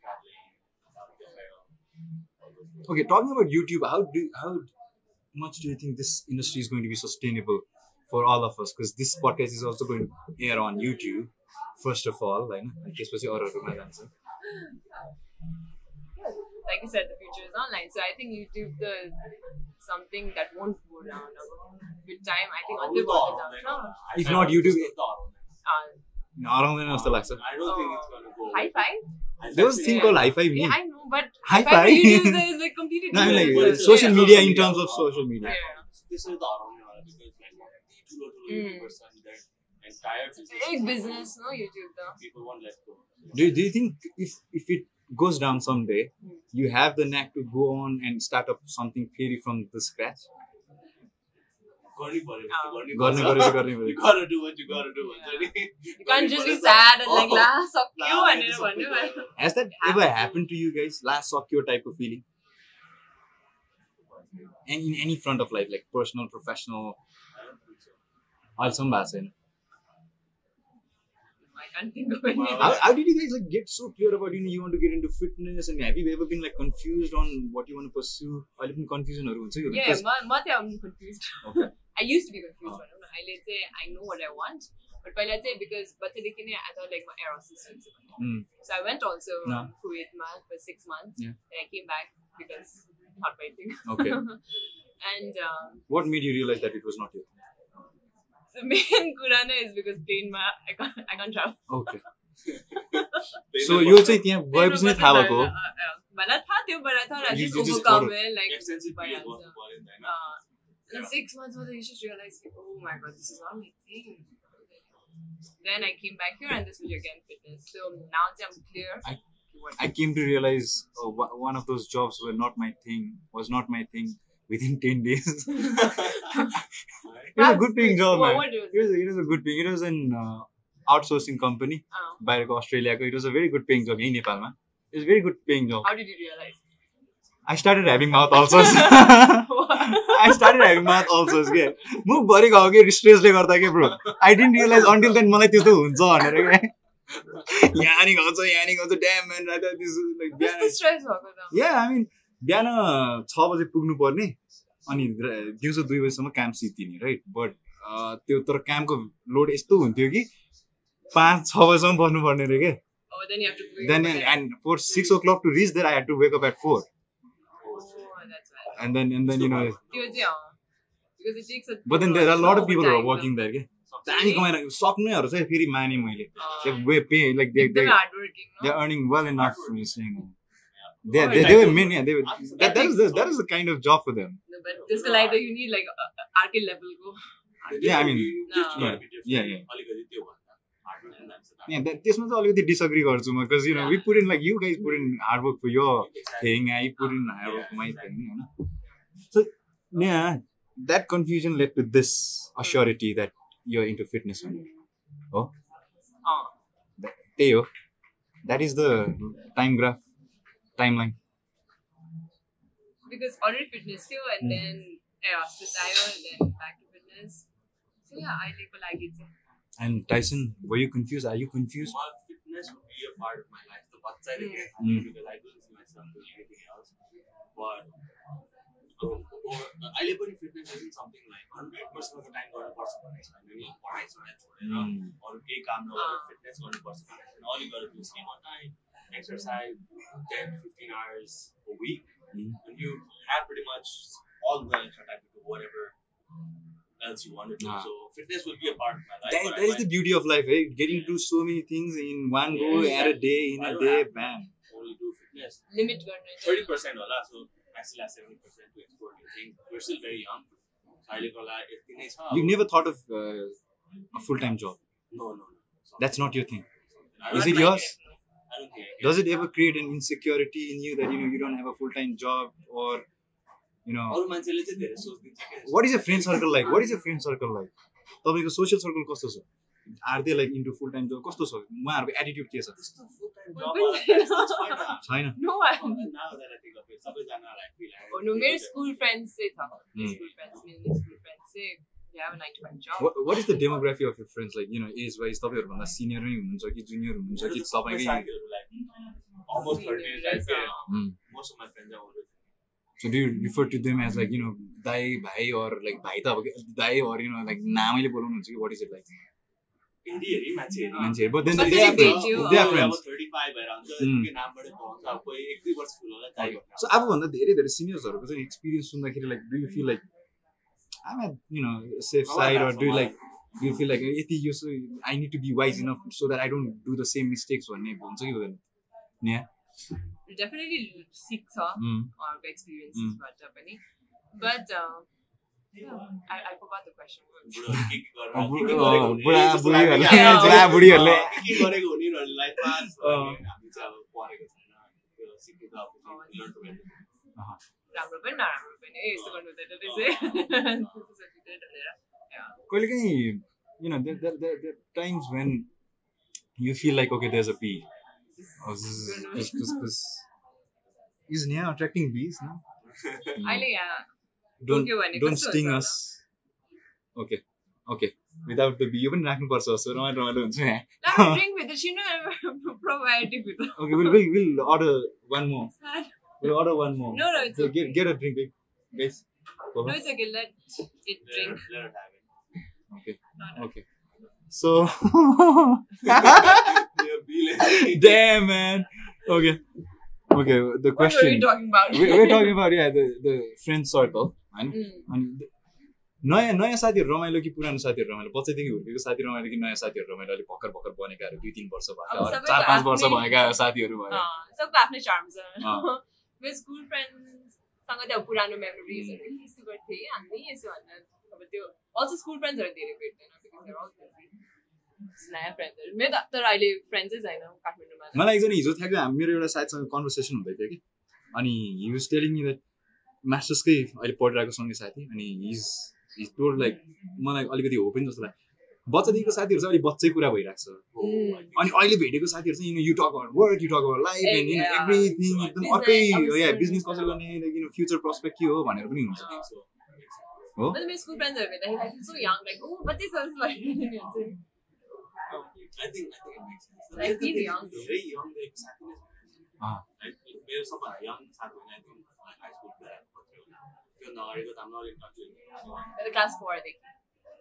traveling, यताउता गएर, all those things. okay talking about youtube how do how much do you think this industry is going to be sustainable for all of us because this podcast is also going to air on youtube first of all होइन अनि त्यसपछि अरूहरूमा जान्छ like you said, the future is online. So I think YouTube is something that won't go down with time. I think other down. If not YouTube, Not only was the last. I don't think it's going to go. High five? There was a thing called High Five Me. Yeah, I know, but High Five is like completely different. <laughs> No, like, uh, social media in terms of social media. This is the because like the mm. person that entire business. Big business, no YouTube though. People won't let go. Do, do you think if if it goes down someday, hmm. you have the knack to go on and start up something pretty from the scratch. Oh. Gotta do what you gotta do. You can't just be sad and like, oh, la, suck you. Has that ever happened to you guys? Last suck you type of feeling? In any front of life, like personal, professional, Also. I can't think of any. Wow. How, how did you guys like get so clear about you know you want to get into fitness and have you ever been like confused on what you want to pursue? अहिले पनि कन्फ्युजनहरू हुन्छ यो Yeah, because ma, ma चाहिँ I'm confused. Okay. <laughs> I used to be confused Oh. भनौँ न अहिले चाहिँ I know what I want. But पहिला चाहिँ because बच्चादेखि नै I thought like my air hostess हुन्छ भनेर. Hmm. So I went also No. Kuwait for six months. Yeah. Then I came back because not my thing. Okay. <laughs> and um, what made you realize that it was not your thing? the main <laughs> kurana is because plane ma I can't I can't travel. Okay. Plane So मा यो बस्छ। चाहिँ त्यहाँ गएपछि नै थाहा भएको हो? मलाई थाहा थियो but I thought I You- just you just overcome thought it like Extensive period भइहाल्छ. बस्नु पर्यो नि त होइन? Uh, and Yeah. six months later, you just realize, like, oh my god, this is not my thing. Then I came back here, and this was again fitness. So now that I'm clear. I- what- I came to realize uh, wha- one of those jobs were not my thing, was not my thing Within 10 days. <laughs> it was a good paying job, What- man. what was It was, it was a good paying. It was an uh, outsourcing company. Oh. बाहिरको अस्ट्रेलियाको it was a very good paying job यहीँ नेपालमा it very good paying job How did you realize? I started having mouth ulcers I started having mouth ulcers के मुख भरि गयो कि स्ट्रेसले गर्दा के bro I didn't realize until then मलाई त्यस्तो हुन्छ भनेर क्या यहाँ नि गाउँछ यहाँ नि गाउँछ damn man? Yeah I mean बिहान छ बजे पुग्नु पर्ने अनि दिउँसो दुई बजीसम्म काम सिद्धिने राइट बट त्यो तर कामको लोड यस्तो हुन्थ्यो कि पाँच छ बजीसम्म बस्नुपर्ने रे के Oh, then you have to. wake then up and, at- and for six o'clock to reach there, I had to wake up at four, Oh, that's right. and then and then you know, त्यो चाहिँ, अँ. Because it takes a. but then there are a lot of people who are overtime, working there. के दामी कमाएर सक्नेहरू चाहिँ फेरि माने मैले अँ. they way pay like they they एकदमै hardworking, no? they're earning well enough from saying They, they, they, were men, yeah. They were, that, that, is the, that is the kind of job for them. No, but this collider, you need like uh, level. Go. Yeah, I mean, yeah, yeah. yeah. Yeah, that, this must always disagree also because you know yeah. we put in like you guys put in hard work for your exactly. thing. I put in hard work for my thing. You know? So yeah, that confusion led to this assurity that you're into fitness only. Oh, oh. That, that is the time graph timeline because already fitness too, and Mm. then air hostess आयो, and then back to fitness. So yeah, अहिलेको लागि चाहिँ. and Tyson were you confused are you confused Well, fitness would be a part of my life. The बच्चादेखि Mm. because I don't see myself doing anything else. But um, or अहिले पनि fitness isn't something like 100% of the time गर्नुपर्छ भन्ने छैन नि पढाइ सढाइ छोडेर Mm. अरू केही काम नगरेर फिटनेस गर्नुपर्छ भन्ने छैन all you gotta do is sleep on time exercise 10 15 hours a week mm-hmm. and you have pretty much all the extra time to do whatever else you want to do. So fitness will be a part of my life. That, that is the beauty of life, eh? Getting yeah. to do so many things in one yeah, go yeah. at a day, in I a day, bam. Only do fitness. Limit Thirty percent or so I still have seventy percent to explore new things. We're still very young. You never thought of uh, a full time job. No, no, no. That's not your thing. Is it yours? Does it ever create an insecurity in you that you know you don't have a full-time job or you know अरू मान्छेले चाहिँ धेरै सोचिदिन्छ क्या what is your friend circle like what is your friend circle like तपाईँको social circle कस्तो छ are they like into full time job कस्तो छ उहाँहरूको एटिट्युड के छ छैन। छैन No one. Now that I think of it, सबैजनालाई feel like- Oh, no, मेरो school friends चाहिँ छ Hmm. school friends मेरो school friends चाहिँ they have a nine to five job what is the demography of your friends like you know age wise तपाईँहरूभन्दा senior नै हुनुहुन्छ कि junior हुनुहुन्छ कि तपाईँकै almost 30 years like, Mm. most of my friends are older. So do you refer to them as like you know दाई भाइ or like भाइ त अब दाई or you know like नामैले बोलाउनुहुन्छ कि what is it like हेरी हेरी मान्छे हेरी but then they have they friends. they are uh, friends अब 35 भएर हुन्छ Mm. के नामबाटै पाउँछ अब कोही एक दुई वर्ष ठुलोलाई दाइ भन्ने so आफूभन्दा धेरै धेरै सिनियर्सहरूको चाहिँ एक्सपिरियन्स सुन्दाखेरि like do you feel like I'm at you know safe Oh, side or do you like do you feel like यति यो I need to be wise enough so that I don't do the same mistakes भन्ने हुन्छ कि हुँदैन Yeah. definitely सिक्छ Mm. एक्सपिरियन्सेसबाट पनि but. बुढा- बुढीहरूले- अँ, के के गरेको हुने उनीहरूलाई पास अँ। हामी चाहिँ अब पढेको छैन त्यो सिक्नु त अब चाहिँ learn to value. राम्रो पनि नराम्रो पनि ए यस्तो गर्नु हुँदैन रहेछ त्यस्तो <laughs> सजिलो भनेर Yeah. कहिलेकाहीँ you know there, there, there, there are times when you feel like okay there's a bee oh, because is Nia attracting bees now <laughs> अहिले यहाँ don't टोक्यो भने don't कस्तो sting हुन्छ us okay okay without the bee यो पनि राख्नुपर्छ जस्तो रमाइलो रमाइलो हुन्छ <laughs> यहाँ Let me drink with it. She know Okay we'll, order one more No, no, it's So okay. get, get a drink babe. guys Go No, it's okay. Let it drink. let her have it. okay okay so Yeah, be like- damn man okay okay the What were question you talking about? we, we're talking about yeah the the friend circle होइन Mm. अनि नयाँ नयाँ साथीहरू रमाइलो कि पुरानो साथीहरू रमाइलो बच्चादेखि हुर्केको साथी रमाइलो कि नयाँ साथीहरू रमाइलो अलिक भर्खर भर्खर बनेकाहरू दुई तिन वर्ष भएका चार पाँच वर्ष भएका साथीहरू भयो सबको आफ्नै। मेरो स्कुल फ्रेन्ड्ससँग त्यो पुरानो मेमोरिजहरू यस्तो गर्थेँ हामी यसो भनेर अब त्यो अल्सो स्कुल फ्रेन्ड्सहरू धेरै भेट्दैन. नयाँ मेरो त तर अहिले छैन काठमाडौँमा। मलाई एकजना हिजो थियो हामी मेरो एउटा साथीसँग कन्भर्सेसन हुँदै थियो कि अनि he was telling me that मास्टर्सकै अहिले पढिरहेको सँगै साथी अनि हिज हिज टोल्ड लाइक मलाई अलिकति हो पनि जस्तो लाग्यो बच्चादेखिको साथीहरू चाहिँ अलिक बच्चै कुरा भइरहेको छ Oh, अनि अहिले भेटेको साथीहरू चाहिँ you talk about work you talk about life and you. Everything एकदम अर्कै या बिजनेस कसरी गर्ने यु फ्युचर पर्सपेक्ट के हो भनेर पनि हुन्छ so. so. हो मेरो स्कुल फ्रेन्ड्सहरू भेट्दाखेरि I feel so young like oh बच्चै छ जस्तो लाग्यो हुन्छ नि। I think I think it makes sense. Like, It's the he's thing, young. Very young, like happiness. Ah. Like मेरो सबभन्दा young साथी भने player त्यो नगरेको त क्लास फोरदेखि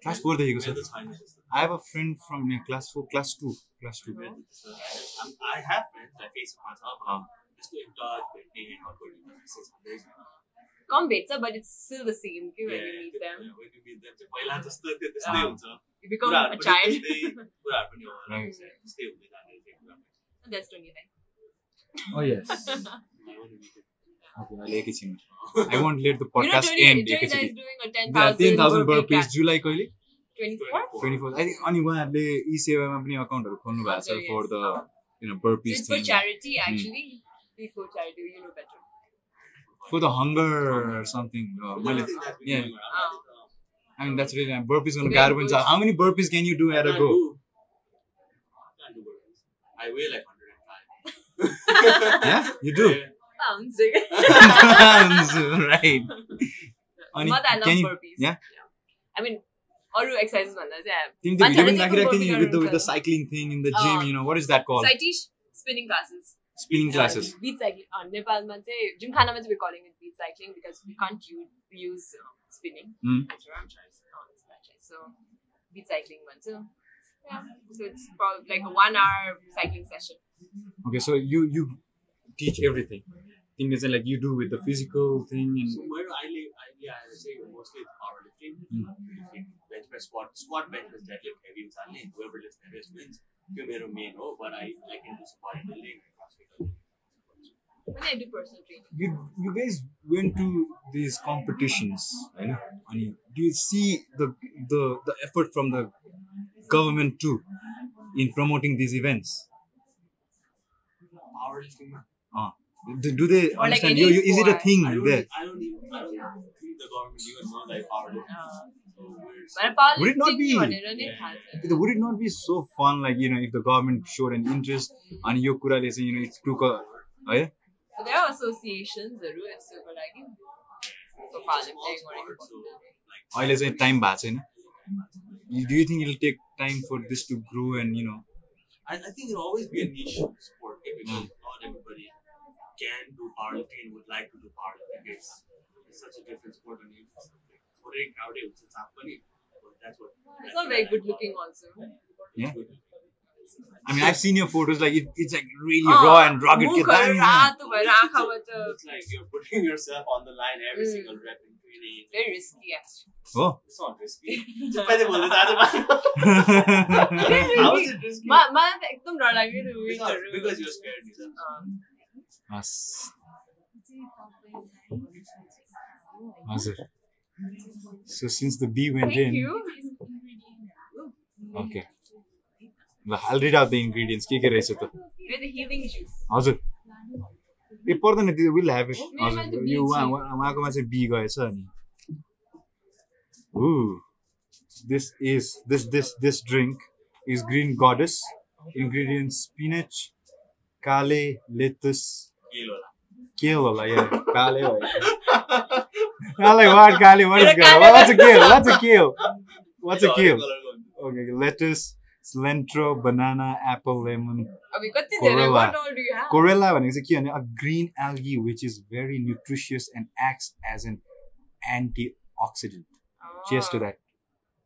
क्लास फोरदेखिको छ मेरो त छैन त्यस्तो। I have a friend from class four class two class two मेरो त त्यस्तो- I'm- I have friends like फेसबुकमा छ अँ। त्यस्तो in touch भेट्ने hang out गर्ने message हुँदै छ। कम भेट्छ but it's still the same कि वेन यु Yeah, मिट त्यो- them yeah, when you meet them चाहिँ पहिला जस्तो त्यो त्यस्तै अँ। हुन्छ यु बिकम कुराहरू अ पनि चाइल्ड त्यस्तै- कुराहरू पनि हो Right. त्यस्तै हुँदै जाने त्यो कुराहरू। That's Tony like Oh yes. एकैछिन I won't let the podcast and 10,000 ten thousand burpees catch. जुलाई कहिले 24? ट्वेन्टी फोर आई अनि उहाँहरूले ई सेवामा पनि अकाउन्टहरू खोल्नु भएको छ for the. You know burpees know better. For the hunger something मैले that's really burpees going to Very गाह्रो पनि छ good. How many burpees can you do at a Can't go? do- can't do burpees. I weigh like 105. Yeah, you do. Yeah. Pounds, dig. <laughs> right. <laughs> अनि Not that can you- burpees. yeah? I mean, अरू exercise भन्दा चाहिँ तिमी त्यो video पनि मान्छेहरूले राखिरहेको चाहिँ थियौ नि with the with the गर्नुहुन्छ। cycling thing in the gym, अँ। you know, what is that called? साइटिस spinning classes Spinning classes. Beach cycling नेपालमा चाहिँ जुन खानामा चाहिँ calling it beach cycling because we can't you use spinning Mm. So beach cycling भन्छ so it's like one hour cycling session Okay, so you you teach everything. Thing is like you do with the physical thing and so where I live, I, yeah, I say mostly it's powerlifting, mm. Uh, bench press, squat, squat, bench press, deadlift, heavy, and suddenly whoever lifts heaviest wins. You're better me, no, but I like into support building and CrossFit. When I do personal training, you you guys went to these competitions, you know. And do you see the the the effort from the government too in promoting these events? Powerlifting. Do, do they Or like understand? any you, you, is it a sport. thing I don't, there? I don't even, I don't think the government even knows like powerlifting. Uh, So weird. तर power Would it not be- भनेर नै थाहा छ Would it not be so fun, like you know, if the government showed an interest अनि यो कुराले चाहिँ you know, it took a है So there are associationsहरू यस्तोको लागि So It's a small powerlifting sport, गरेको so like अहिले चाहिँ टाइम भएको छैन Do you think it'll take time for this to grow and you know? I, I think it'll always be a niche sport eh, because not everybody can do powerlifting and would like to do powerlifting. It's, it's such a different sport and it's very crowded, it's happening. But that's what. It's not very good looking, also. Yeah. I mean, I've seen your photos. Like it, it's like really uh, raw and rugged. It's, it's like you're putting yourself on the line every mm. single rep in training. Very risky, actually. Oh, it's not risky. <laughs> <laughs> How is it risky? Ma, ma, because you're scared. Um, अँ, हस् हजुर So since the bee went Thank in, you. okay. ल I'll read out the ingredients. के के रहेछ त? With the healing juice. हजुर ए पर्दैन त्यो विल ह्याभ इट मेरोमा हजुर चाहिँ यो bee उहाँ छ। उहाँ- उहाँकोमा चाहिँ बी गएछ अनि Ooh, this is this this this drink is green goddess. Ingredients spinach, kale, lettuce, Kale होला। kale होला yeah, kale भयो. <laughs> I'm like what kale? What is You're a kale? kale. What's a kale? What's a kale? What's a Sorry, kale? colour गर्नु। Okay, lettuce, cilantro, banana, apple, lemon. अबि कति धेरै Chlorella. what all do you have? Chlorella भनेको चाहिँ के भने a green algae which is very nutritious and acts as an antioxidant. Cheers to Ah. that.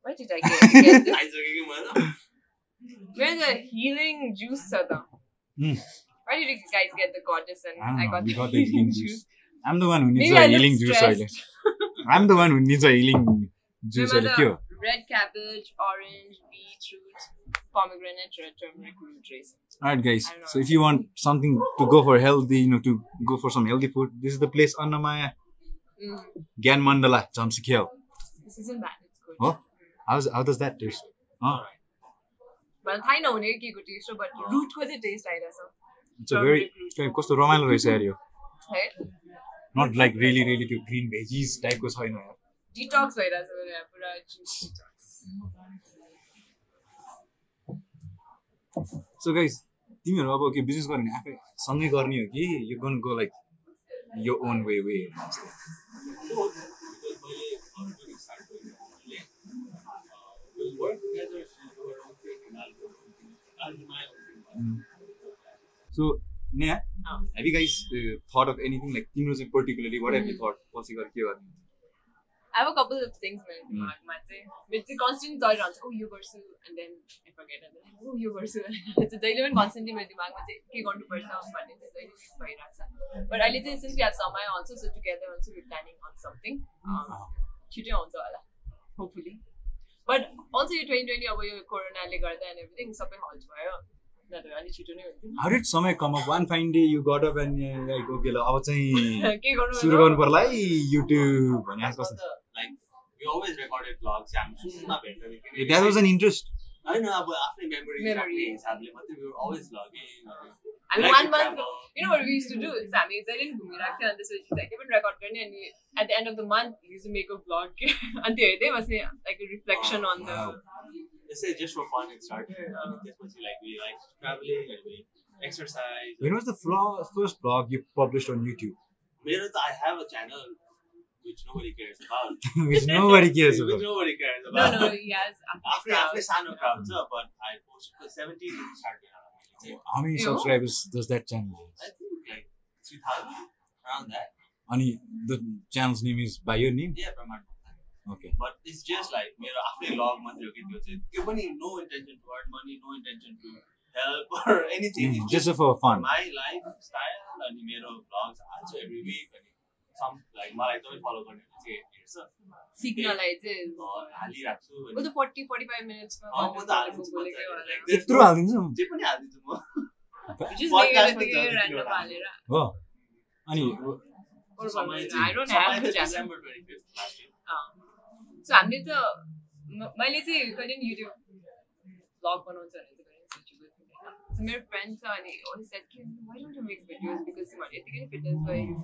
Where did I get, get this? आइसक्यो कि मैले? Where's the <laughs> healing juice छ त? Mm. Why did you guys get the goddess and I, I got, the got, the healing juice. <laughs> I'm the one who needs a healing juice. I'm the one who needs a healing juice. Red cabbage, orange, beetroot, pomegranate, red turmeric, root raisin. Alright, guys. So if you want something to go for healthy, you know, to go for some healthy food, this is the place, Annamaya. Mm. Gan Mandala, Jamsikyo. This isn't bad. It's good. Oh, how's, how does that taste? Oh. All right. मलाई थाहै नहुने के को test हो but रुटको चाहिँ test आइरहेछ कस्तो रमाइलो रहेछ यार यो है नट लाइक रियली रियली त्यो ग्रिन भेजिस टाइपको छैन यार डिटक्स भइरहेछ मेरो पुरा जुस डिटक्स सो गाइस तिमीहरू अब के बिजनेस गर्ने आफै सँगै गर्ने हो कि यो गन गो लाइक यो own way way Because so Neha. Have you guys thought of anything like तिम्रो चाहिँ particularly what have you thought गएर के गर्ने I have a couple of things मेरो दिमागमा चाहिँ मेरो चाहिँ कन्सटेन्ट चलिरहन्छ ओ यो गर्छु and then I forget and then oh यो गर्छु जहिले पनि कन्सटेन्टली मेरो दिमागमा चाहिँ के गर्नुपर्छ भन्ने चाहिँ जहिले पनि भइरहेको छ बट अहिले चाहिँ सिन्स वी हेभ समय also so together also we planning on something छिटै आउँछ होला होपफुली बट अल्सो यो ट्वेन्टी ट्वेन्टी अब यो कोरोनाले गर्दा एन्ड एभ्रिथिङ सबै हल्ट भयो। अलिक छिटो नै हुन्थ्यो। डिड समय come up one fine day you got up and like okay ल अब चाहिँ <laughs> के गर्नु सुरु गर्नु पर्ला है युट्युब भने आएको कस्तो Like, we always recorded vlogs, हामी सुन्नुमा भेट्दैन किनकि- द्याट वाज एन इन्ट्रेस्ट होइन अब आफ्नै मेमोरी. राख्ने हिसाबले मात्रै we were always vlogging, I mean, one month. You know what we used to do? Sammy, I didn't do it. I can't understand. Like, I've been recording, and at the end of the month, we used to make a vlog. <laughs> And they was like a reflection on the. This is just for fun. It started. Yeah. this was like we like traveling and we exercise. When was the first vlog you published on YouTube? Meredith, I have a channel which nobody cares about. <laughs> which nobody cares <laughs> about. which nobody cares about. No, no, yes. After, after, after Sano comes up, but I posted the 17 Instagram. How many subscribers does that channel have? I think like 3000 around that. Ani, the channel's name is by your name? Yeah, Brahman. Okay. But it's just like मेरो आफ्नै log मात्रै हो कि त्यो चाहिँ त्यो पनि no intention to earn money, no intention to help or anything. It's Just for fun. my lifestyle अनि मेरो vlogs हाल्छु every week अनि some like मलाई एकदमै follow गर्नेहरू चाहिँ हेर्छ। सिक्नलाई त फोर्टी फोर्टी फाइभ मिनट्समा म त हालिदिन्छु हालिदिन्छ जे पनि हालिदिन्छु म। अनि or समय भन्नु, I don't चाहिँ have समय a चाहिँ channel. December 25th last year. So हामीले त मैले चाहिँ कहिले पनि युट्युब भ्लग बनाउँछ भने मेरो friend छ अनि always said कि why don't you make videos because तिमीहरूले यतिकै फिटनेस भयो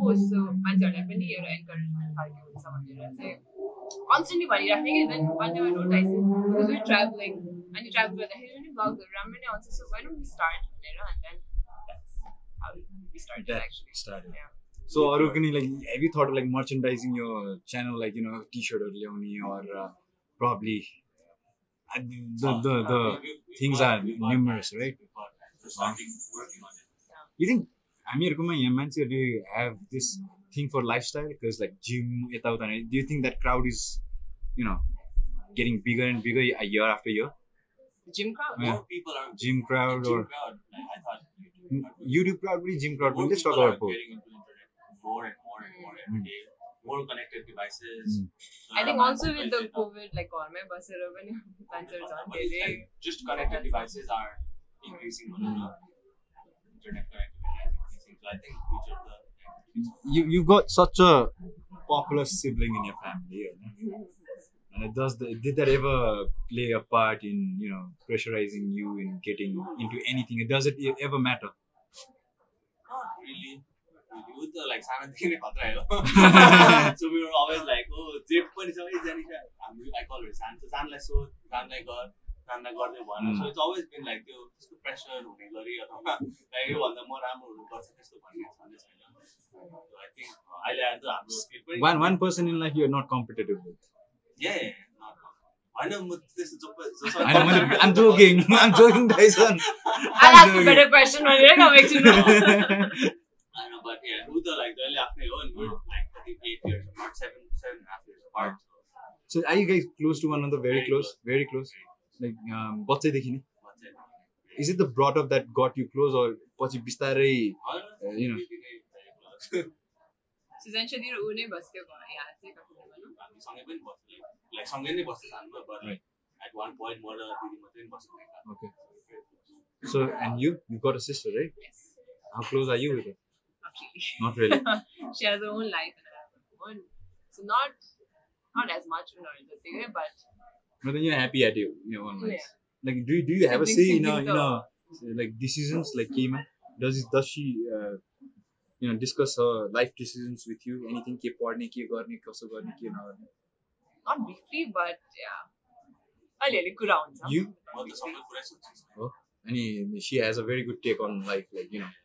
पोस्ट सो मान्छेहरूलाई पनि एउटा इन्करेजमेन्ट खालको हुन्छ भनेर चाहिँ कन्सटेन्टली भनिराख्ने कि then one day I note I say because we travelling अनि ट्राभल गर्दाखेरि पनि ब्लगहरू राम्रो नै आउँछ so why don't we start भनेर and then that's how we started That actually started. So अरू पनि like have you thought of like merchandising your channel like you know t-shirtहरू ल्याउने or uh, probably uh, the the the things are numerous right you think हामीहरूकोमा यहाँ मान्छेहरूले have this thing for lifestyle because like gym यताउता do you think that crowd is you know getting bigger and bigger a year after year Gym crowd? Yeah. More people are gym crowd gym or crowd. Like, I thought YouTube, YouTube crowd पनि gym crowd more पनि let's more connected devices. Mm. I think uh, also with the COVID, like all my buses urban concerts on daily. Just connected devices are increasing mm. Internet connectivity. So I think the you you got such a popular sibling in your family, and it does the, did that ever play a part in you know pressurizing you in getting into anything? Does it ever matter? Not really. Like सानोदेखि नै खतरा हो so we were always like oh जे पनि छ है हामी I call her सान सानलाई सो सानलाई गर सानलाई गर्दै Mm. so it's always been like त्यो त्यस्तो प्रेसर हुने गरी अथवा योभन्दा म राम्रो हुनुपर्छ त्यस्तो भन्ने छँदै छैन uh, अहिले आएर त हाम्रो पनि होइन म त्यस्तो जो जसो I know, I'm joking. I'm joking, Dyson. I'll ask a better question भनेर कमेक छु I know, but yeah, who the like जहिले आफ्नै हो and we're like I think eight years apart, seven seven and a half years apart. So So are you guys close to one another? Very close. Very close. Like um, बच्चैदेखि नै what's it? Is it the brought up that got you close or पछि बिस्तारै Uh, you know. Sujan र ऊ नै बस्थ्यो घर यहाँ चाहिँ कफी भनौँ हामी सँगै पनि बस्थ्यो लाइक सँगै नै बस्थ्यो हाम्रो but Right. at one point म र दिदी मात्रै पनि बस्थ्यो Okay. So and you you got a sister right? Yes. How close are you with her? Not really. Not really. <laughs> she has her own life and I have my own. So not not as much in the thing, but But then you're happy at your your own life. yeah. Like do do you have a say Sibling, in a sibling in a like decisions like Kima? Does it, does she uh, you know discuss her life decisions with you? Anything के पढ्ने के गर्ने कसो गर्ने के नगर्ने? Not briefly, but yeah. अलिअलि कुरा हुन्छ You म त सबै कुरा सोध्छु अनि she has a very good take on life like you know Yeah, She's-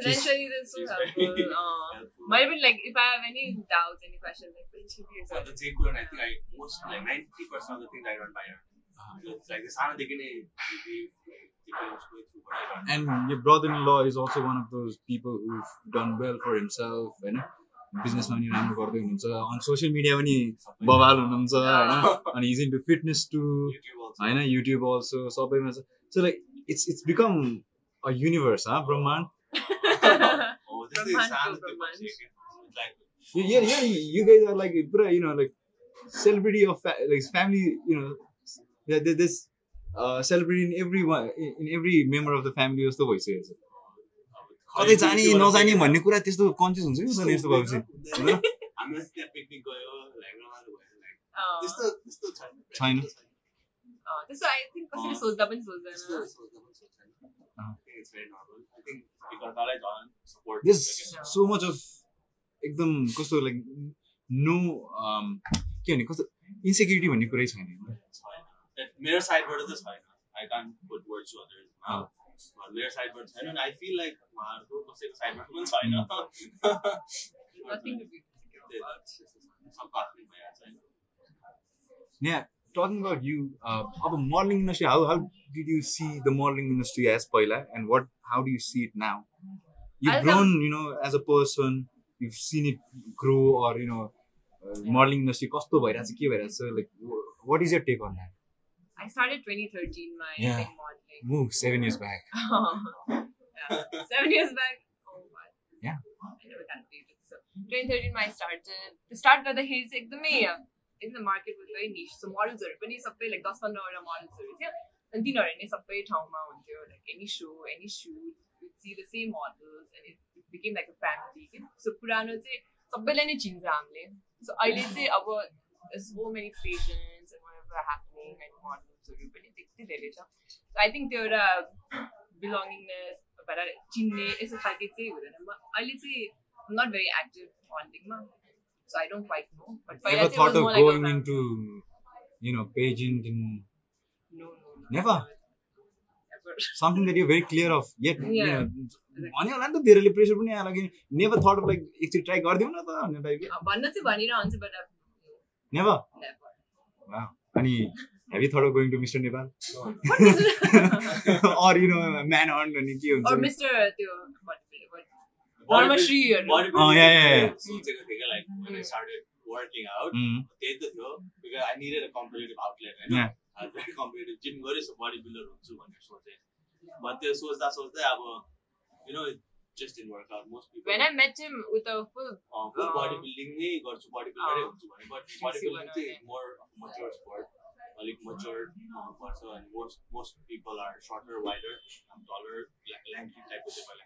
eventually this will she's helpful. very Uh, helpful. but even like if I have any doubts, any questions, like when she is अन्त जे कुरा I think I most like 90% of the things I run by her. So it's like नै दिदी दिदी उसको थ्रुबाट I run. and your brother-in-law is also one of those people who've done well for himself होइन बिजनेसमा पनि राम्रो गर्दै हुनुहुन्छ अन सोसियल मिडिया पनि बवाल हुनुहुन्छ होइन अनि is in to fitness to YouTube also. होइन युट्युब अल्सो सबैमा छ so like it's it's become a universe हा ब्रह्माण्ड Oh, is Brahman सानो त्यो like you, you, you, you guys are like पुरा you know like celebrity of fa- like family you know yeah, there- there's uh, celebrity in every one in, in every member of the family जस्तो भइसकेको छ कतै जाने नजाने भन्ने कुरा त्यस्तो कन्सियस हुन्छ कि यस्तो भएपछि लाइक लाइक Uh, त्यस्तो त्यस्तो छैन छैन। uh, त्यस्तो आई थिङ्क कसैले सोच्दा पनि त्यस्तो सोच्दैन सोच्दा पनि सोच्दैन अँ। I think it's very normal. I think एकअर्कालाई झन् support there's गर्छ so much of एकदम कस्तो लाइक नो के भने कस्तो इन्सेक्युरिटी भन्ने कुरै छैन मेरो साइडबाट चाहिँ छैन I can't put word to अँ। अदर्स मेरो साइडबाट छैन आई फिल लाइक उहाँहरूको कसैको साइडबाट पनि छैन Nothing to be त्यही त, आफ्नै भइहाल्छ होइन talking about you, uh, अब modeling industry, how how did you see the modeling industry as पहिला, and what how do you see it now? You've I'll grown, you know, as a person. You've seen it grow, or you know, uh, modeling industry कस्तो भइरहेछ के भइरहेछ like wh- what is your take on that? I started 2013 my Yeah. thing modeling. Move seven years back. <laughs> yeah. Seven years back. Oh my. Yeah. I never calculated. So 2013 मा I started. To start गर्दाखेरि चाहिँ एकदमै in the market was very niche. So modelsहरू पनि सबै like दस पन्ध्रवटा मोडल्सहरू थियो अनि तिनीहरू नै सबै ठाउँमा हुन्थ्यो like any show, any shoot, you'd see the same models and it, it became like a family. के So पुरानो चाहिँ सबैलाई नै चिन्छ हामीले. So अहिले चाहिँ अब and whatever were happening and models पनि त्यति धेरै छ आई थिङ्क त्यो एउटा बिलोङ्गिङनेस भएर चिन्ने यस्तो खालके चाहिँ हुँदैन अहिले चाहिँ not very active भन्दिङमा so I don't quite know but पहिला Ever चाहिँ thought of like going into, you know, pageant in No, no, no. Never? Never. <laughs> something that you're very clear of yet you Yeah. know भन्यो होला नि त धेरैले pressure पनि आएर कि नेभर थट अफ लाइक एकचोटि ट्राई गरिदिउँ न त भन्ने टाइप अँ, भन्न चाहिँ भनिरहन्छु बट नेभर नेभर अनि heavy thought of going to mister Nepal No. Or you know man हर्न अनि के और हुन्छ मिस्टर त्यो धर्मश्रीहरू। Bodybuilding- Oh, yeah, yeah, yeah. सोचेको थिएँ क्या like when I started working out Mm. त्यही त थियो because I needed a competitive outlet होइन Yeah. भेरी कम्पिटेटिभ जिम गरेँ सो बडी बिल्डर हुन्छु भनेर सोचेँ but त्यो सोच्दा सोच्दै अब you know just in work out most people When I met him with a full full Uh, body building नै गर्छु बडी बिल्डरै अँ। हुन्छु भने बट बडी बिल्डिङ चाहिँ मोर मच्योर स्पोर्ट अलिक मच्योर हुनुपर्छ अनि most most people are shorter wider taller lanky टाइपको चाहिँ पहिला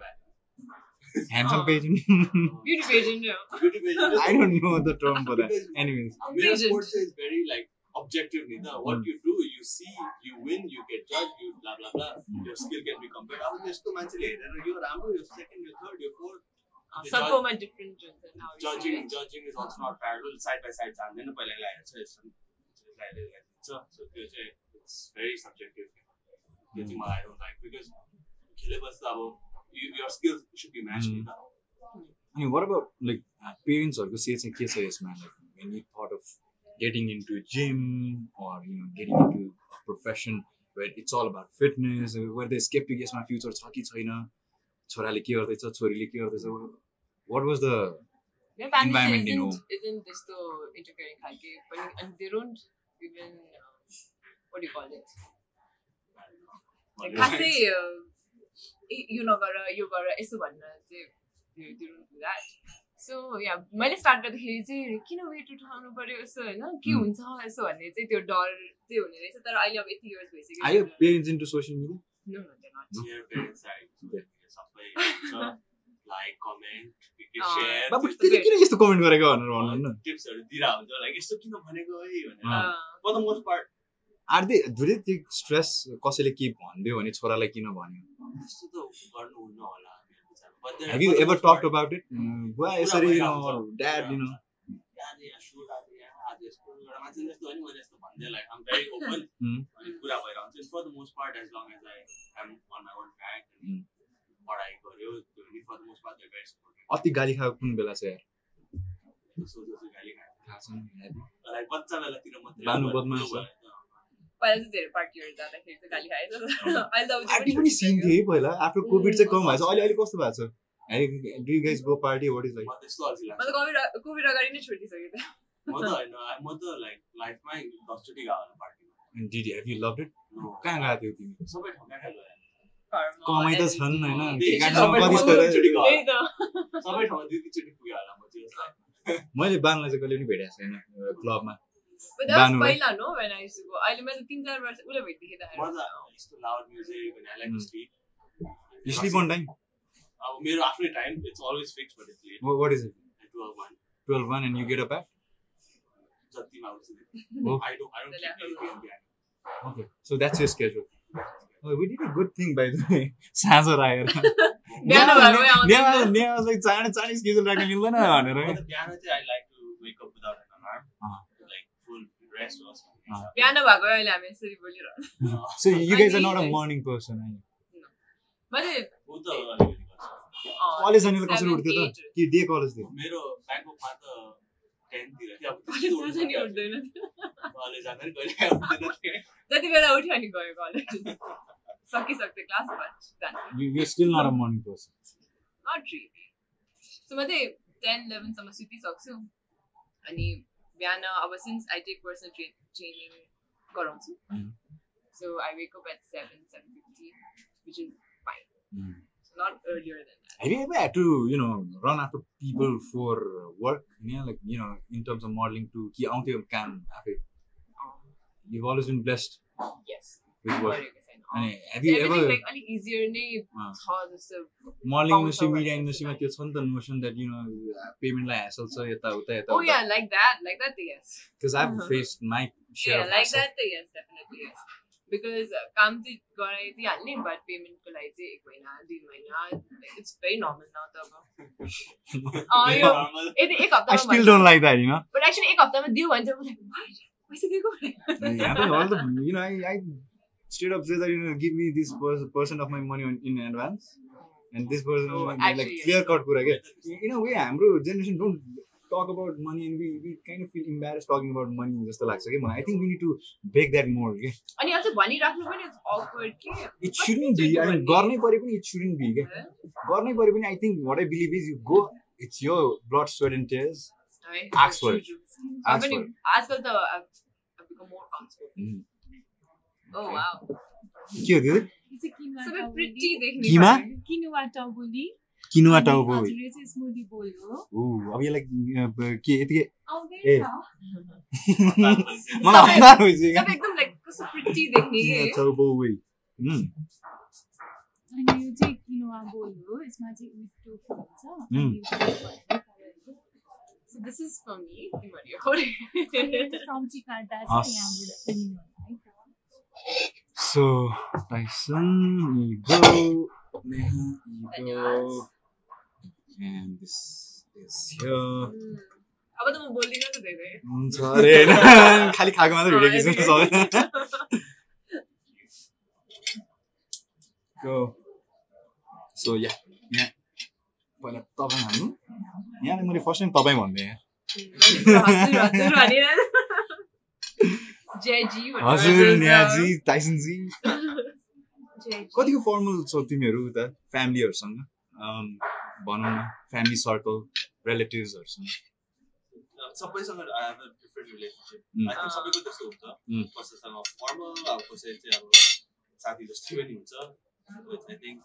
Oh. Beauty pageant is- I don't know the term for that Because anyways मेरो sports is very like objective नि त what Mm. you do you see you win you get judged you blah blah blah your skill can be compared अब त्यस्तो मान्छेले हेरेर यो राम्रो यो second यो third यो fourth Uh, The सबकोमा different हुन्छ it. judging is also not parallel side by side जान्दैन पहिला यसलाई हेर्छ so त्यो चाहिँ it's very subjective त्यो चाहिँ मलाई I don't like because खेलेपछि त अब you- your skills should be matched नि त अनि what about like uh, parents-हरूको say चाहिँ के छ यसमा like when you thought of getting into a gym or you know getting into a profession where it's all about fitness where they skeptic यसमा future छ कि छैन छोराले के गर्दैछ छोरीले के गर्दैछ what was the Their family environment, isn't, you know. isn't त्यस्तो interfering खालके पनि and they don't even uh, what do you call it like खासै uh, ए, यो नगर यो गर यसो भन्न चाहिँ do that. सो या मैले स्टार्ट गर्दाखेरि चाहिँ किन वेट उठाउनु पर्यो यसो होइन के. हुन्छ यसो भन्ने चाहिँ त्यो डर चाहिँ हुने रहेछ तर अहिले अब यति इयर्स भइसक्यो parents, I Yeah. सबै हुन्छ लाइक कमेन्ट बाबु त्यसले किन यस्तो कमेन्ट गरेको भनेर भन्नु न? टिप्सहरू दिइरहेको हुन्छ लाइक यस्तो किन भनेको है? भनेर। अँ। For the most part are they धेरै त्यो स्ट्रेस कसैले के भनिदियो भने छोरालाई किन भन्यो त्यस्तो त गर्नुहुन्न होला मेरो विचारमा। But then Have you for the ever most talked part, about it? Buwa, कुरा यसरी, you भइरहेको know, हुन्छ। dad, you know. आज यहाँ shoot, आज यहाँ, आज यस्तो, एउटा मान्छे जस्तो होइन, मैले यस्तो भन्दै, like, I'm very <laughs> open. अनि कुरा भइरहेको हुन्छ। For the most part, as long as I am on my own track, अनि. पढाइ गर्यो, त्यो पनि for the most part, they're very supportive. अति गाली खाएको कुन बेला चाहिँ यार गाली। थाहा बच्चा बेलातिर मात्रै बानु बदमास। पहिला चाहिँ धेरै पार्टीहरू जाँदाखेरि चाहिँ गाली खाएछ। अहिले त अब त्यो पार्टी पनि सिन छुटिसक्यो। थियो है पहिला आफ्टर कोभिड चाहिँ कम Mm. भएछ अहिले अहिले कस्तो भएको छ? Do you guys go party what is like म त कोभिड कोभिड अगाडि नै म त होइन म त लाइक लाइफमै दसचोटि गएको होला पार्टीमा did have you love it No. कहाँ गएको थियो तिमी? सबै कमाइ त. छन् होइन। सबै ठाउँमा दुई पुग्यो होला म चाहिँ <laughs> मैले बानुलाई चाहिँ कहिले पनि भेटेको छैन क्लबमा। But that was Paila, no? When I used to go. I remember things I remember. Ula wait, I used to loud music and I like to hmm. sleep. You sleep on time? Uh, maybe after time. It's always fixed, but it's late. What, what is it? At 12 1. 12 and you get up at? Satim, I would. Oh. I don't, I don't keep anything behind. Okay, so that's your schedule. Oh, we did a good thing by the way. Sans or I. Piano, I was like, Sani, Sani, schedule, I can, I like to wake up without अँ। बिहान भएको अहिले हामी यसरी बोलिरहनु so you guys are not a morning person मैले college जाने कसरी उठ्थ्यो त कि डे कलेज थियो मेरो ब्याङ्ककमा त टेनतिर थियो अब कलेज त्यस्तो जाँदा नि उठ्दैन। उठ्दैन कलेज जाँदा नि कहिले उठ्दैन थिएँ जति बेला उठ्यो अनि गयो college सकिसक्थ्यो class you still not a morning person not really so म चाहिँ टेन इलेभेनसम्म सुतिसक्छु अनि Vienna, ever since I take personal tra- training, Goronsu. Mm. Mm-hmm. So I wake up at 7, 7.50, which is fine. Mm. So not earlier than that. Have you ever had to, you know, run after people for work? Yeah, like, you know, in terms of modeling to can um, You've always been blessed. Yes. With work. अनि everything ever like अलिक easier नै छ जस्तो modeling पाउँछ industry, भनेर media चाहिँ industry मा त्यो छ नि त notion that, you know, पेमेन्टलाई hassle छ यता उता यता Oh yeah, like that, like that, yes. Because I've Uh-huh. faced my share Yeah, of like hassle. that, yes, definitely yes. Because uh, काम चाहिँ गराइदिइहाल्ने बट पेमेन्टको लागि चाहिँ एक महिना दुई महिना इट्स भेरी नर्मल न त अब यो. यदि एक I हप्तामा still don't like that, you know. But actually एक हप्तामा दियो भने चाहिँ म like, पैसा दिएको Yeah, but all the, you know, I, I straight up say that, you know, give me this per- percent of my money on, in advance. And this person, Oh, like, actually, yes. clear cut कुरा के In a way, हाम्रो generation don't talk about money and we, we kind of feel embarrassed talking about money जस्तो लाग्छ कि मलाई I think we need to break that mold के अनि अझ भनिराख्नु पनि इट्स awkward के It shouldn't be, I mean, गर्नै परे पनि it shouldn't be के? गर्नै परे पनि I think what I believe is you go, it's your blood, sweat and tears. है? Ask for it. True, true. Ask पनि for it. आजकल त के हो किनुवा टाउबोली। किमा? किनुवा। किनुवा स्मुदी बोल हो अब यसलाई के यतिकै ए। मलाई हतार भइसक्यो क्या सबै एकदम लाइक कस्तो pretty देख्ने किनुवा के टाउको उही। उम्, अनि यो चाहिँ किनुवा बोल हो यसमा चाहिँ विथ टोफु हुन्छ। So this is for me. चम्ची काट्दा यहाँबाट। So, Tyson, you go. Neha, you go. And this is here. अब त म बोल्दिनँ त धेरै हुन्छ अरे होइन खालि खाएको मात्रै भिडियो खिच्नु सक्दैन Go. So, yeah. यहाँ पहिला तपाईँ हाल्नु यहाँलाई मैले फर्स्ट टाइम तपाईँ भन्दै हजुर। नेहाजी टाइसनजी। कतिको फर्मल छौ तिमीहरू उता फ्यामिलीहरूसँग भनौँ न फ्यामिली सर्कल रिलेटिभ्सहरूसँग सबैसँग I have a different relationship. I think सबैको त्यस्तो हुन्छ. कसैसँग फर्मल अब कसै चाहिँ अब साथी जस्तो पनि हुन्छ आई थिङ्क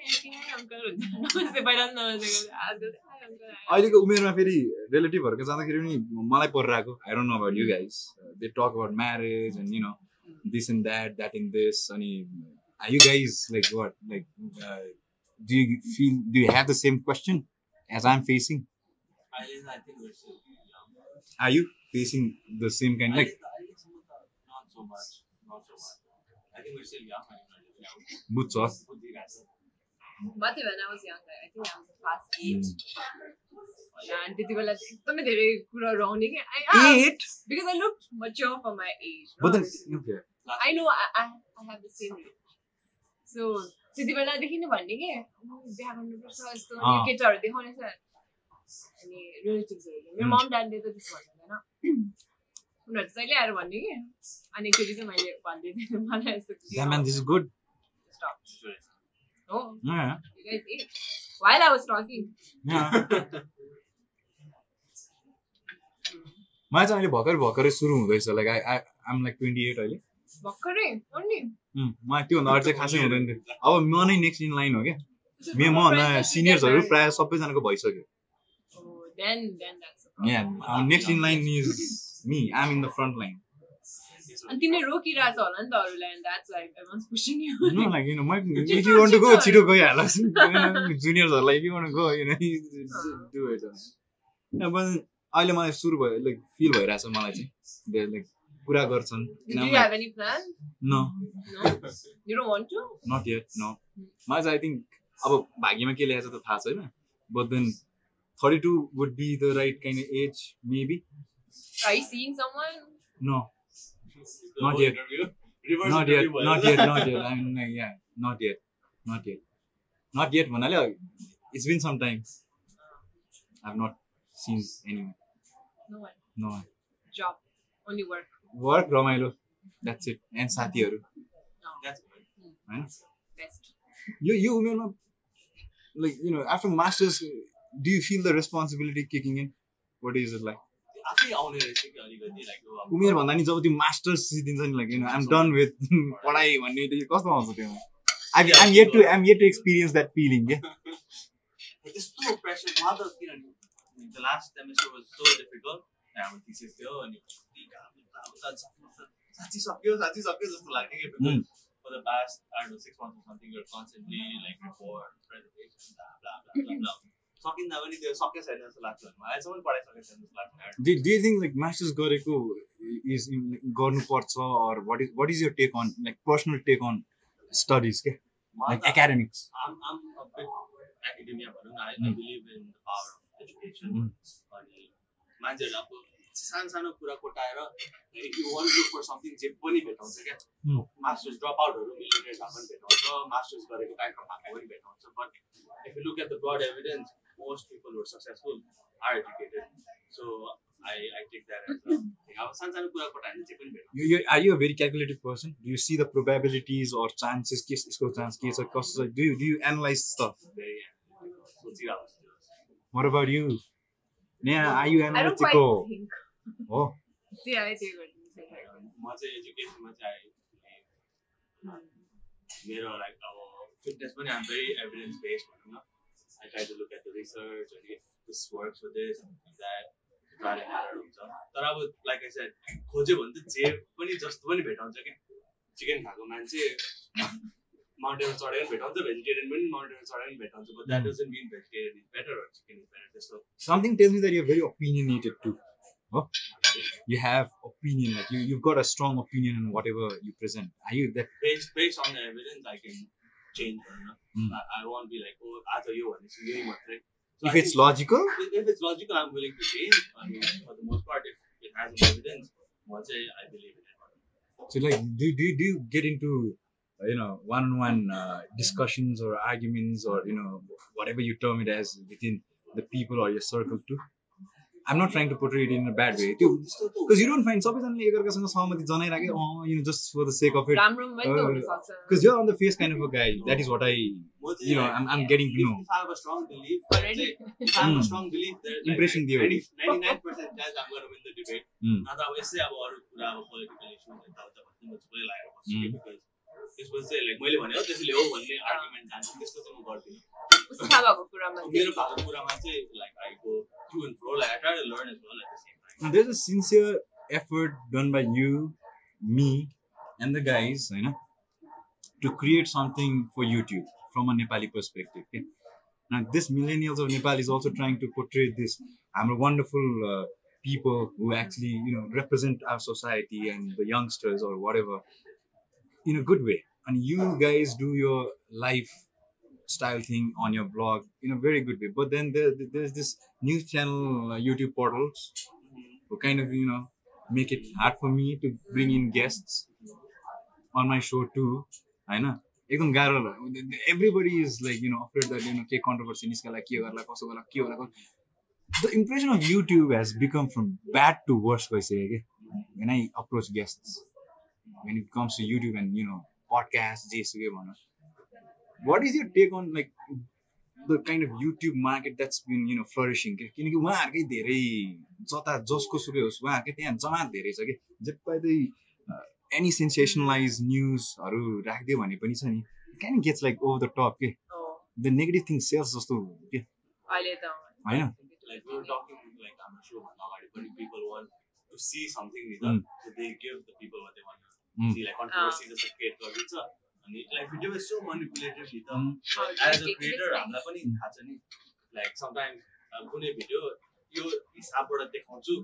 <laughs> अहिलेको उमेरमा फेरि रिलेटिभहरूको जाँदाखेरि पनि मलाई परिरहेको I don't know about you guys they talk about marriage and you know this and that that in this अनि you guys like what like do you feel do you have the same question as I am facing are you facing the same kind like बुझ्छ But when I was younger, I think I was class eight. होला, अनि त्यति बेला एकदमै धेरै कुराहरू आउने कि at because I look mature for my age. But no? then, okay. I know I, I, I have the same age. So त्यति बेलादेखि नै भन्ने कि "म बिहा गर्नुपर्छ यस्तो। केटाहरू देखाउने छ अनि रिलेटिभ्सहरूले मेरो. मम ड्याडले त त्यस्तो भन्दैन उनीहरू चाहिँ जहिले आएर भन्ने कि अनि एकचोटि चाहिँ मैले भन्दै थिएँ <laughs> मलाई यस्तो Yeah, you guys. Ate. While I was talking. Yeah. मलाई चाहिँ अहिले भर्खर भर्खरै सुरु हुँदैछ like I I um like twenty eight अहिले भर्खरै मलाई त्योभन्दा अगाडि चाहिँ खासै हुँदैन थियो अब म नै नेक्स्ट इन लाइन हो क्या मे मभन्दा सिनियर्सहरू प्रायः सबैजनाको भइसक्यो next in line is me um in the front line अनि तिनी होला नि त अरुले <laughs> <laughs> अन सुरु भयो लाइक फिल भइराछ मलाई चाहिँ। लाइक कुरा गर्छन्। यु आई थिङ्क अब भाग्यमा के ल्याछ त थाहा छैन but then thirty two would be the right kind age maybe I not yet. Not yet. not yet. Not yet. I mean, yeah, not yet. Not yet. Not yet. Manali, it's been some time. I've not seen anyone. No one. No one. Job. Only work. Work, Romailo. That's it. And Satyaru. No. That's good. Right? Hmm. Best. You, you, you know, like, you know, after masters, do you feel the responsibility kicking in? What is it like? आफै आउने रहेछ कि अलिकति like अब उमेर भन्दा नि जब त्यो मास्टर्स दिन्छ नि लाइक आइम डन विथ पढाइ भन्ने कस्तो आउँछ त्यो? I I'm yet to I'm yet to experience that feeling के त्यस्तो प्रेसर मलाई त किनभने the last semester was so difficult हाम्रो थिसिस थियो अनि साँच्ची सक्यो साँच्ची सक्यो जस्तो लाग्ने कि Mm. for the past I don't know six months or something you're constantly like report presentation blah blah blah blah blah. सकिँदा पनि त्यो सकेको छैन जस्तो लाग्छ मलाई अहिलेसम्म पढाइसकेको छैन जस्तो लाग्छ do do think like masters गरेको इज गर्नुपर्छ or what is what is your take on like personal take on studies के लाइक एकाडेमिक्स भनौँ न. अनि मान्छेहरूले अब सानो सानो कुरा कोटाएर if you want look for something जे पनि भेटाउँछ क्या. मास्टर्स ड्रप आउटहरू मिलिनियर्सहरू पनि भेटाउँछ मास्टर्स गरेको भएको पनि भेटाउँछ. But if you look at the broad evidence Most people were successful are educated so I I take that as अब सानो सानो कुरा कोटाएर जे पनि भेटाउँछ You, you, are you a very calculated person? Do you see the probabilities or chances? के यसको chance के छ कस्तो छ? Do you do you analyze stuff? Very सोचिरहेको छु What about you? Yeah, are you I don't quite analytical? think. Oh, See, I do it. म चाहिँ एजुकेसनमा चाहिँ मेरो लाइक अब फिटनेस पनि आम भेरी एभिडेन्स बेस्ड भनौँ न I try to look at the research अनि if this works with this that trial and हुन्छ तर अब लाइक आई सेड खोज्यो भने त जे पनि जस्तो पनि भेटाउँछ क्या चिकन खाएको मान्छे माउन्टेनमा चढेर पनि भेटाउँछ भेजिटेरियन पनि माउन्टेनमा चढेर पनि भेटाउँछ but that doesn't mean vegetarian is better or chicken is better त्यस्तो something tells me that you're very opinionated too. Oh, you have opinion. Like you, you've got a strong opinion in whatever you present. Are you that? based based on the evidence, I can change. You Mm. I, I, won't be like, oh, that's a you one. It's a one, right? So if I it's logical? If, if, it's logical, I'm willing to change. I mean, for the most part, if it has evidence, once I, I believe in it. So, like, do, do, do you get into you know one-on-one uh, discussions or arguments or you know whatever you term it as within the people or your circle too I'm not trying to portrayed in bad way त्यो because you don't find सबैजनाले एकअर्कासँग सहमति जनाइरहे you know just for the sake of it because you're on the face kind of a guy that is what I you know um um getting no impression दियो मैले भने हो त्यसले हो भन्ने आर्गुमेन्ट जान्छु। त्यस्तो चाहिँ म गर्दिनँ। मेरो भएको कुरामा चाहिँ there's a sincere effort done by you, me, and the guys, you know, to create something for YouTube from a Nepali perspective. Okay? Now, this millennials of Nepal is also trying to portray this. I'm a wonderful uh, people who actually, you know, represent our society and the youngsters or whatever in a good way. And you guys do your life style thing on your blog in a very good way. But then there, there's this news channel, uh, YouTube portals who kind of you know make it hard for me to bring in guests on my show too. होइन एकदम गाह्रो everybody is like you know afraid that you know के controversy निस्कला के गर्ला कसो गर्ला के होला the impression of YouTube has become from bad to worse भइसक्यो कि when I approach guest when it comes to YouTube and you know podcast जेसुकै भनौँ what is your take on like the kind of YouTube market that's been you know flourishing के किनकि उहाँहरूकै धेरै जता जसको सुकै होस् उहाँहरूकै त्यहाँ जमात धेरै छ कि जे पाइदै एनी सेन्सेसनलाइज न्युजहरू राखिदियो भने पनि छ नि can gets like over the top के द नेगेटिभ थिङ सेल्स जस्तो के होइन to see something with Mm. so they give the people what they want to Mm. see, like controversy just create गरिदिन्छ अनि like video is so manipulatively त Mm. as a Take creator this हामीलाई पनि थाहा छ नि like sometimes कुनै video यो हिसाबबाट देखाउँछु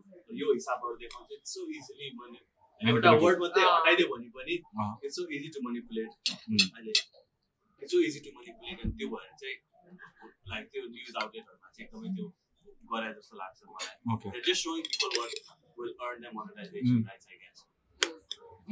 यो हिसाबबाट देखाउँछु इट्स सो इजिली मैले एउटा Manipulative. वर्ड मात्रै अँ। हटाइदियो भने पनि अँ। It's so easy to manipulat Mm. अहिले it's so easy to manipulat अनि त्यो भएर चाहिँ लाइक त्यो न्युज आउटलेटहरूमा चाहिँ एकदमै त्यो गरे जस्तो लाग्छ मलाई okay They're just showing people what will earn them monetization Mm. rights, I guess.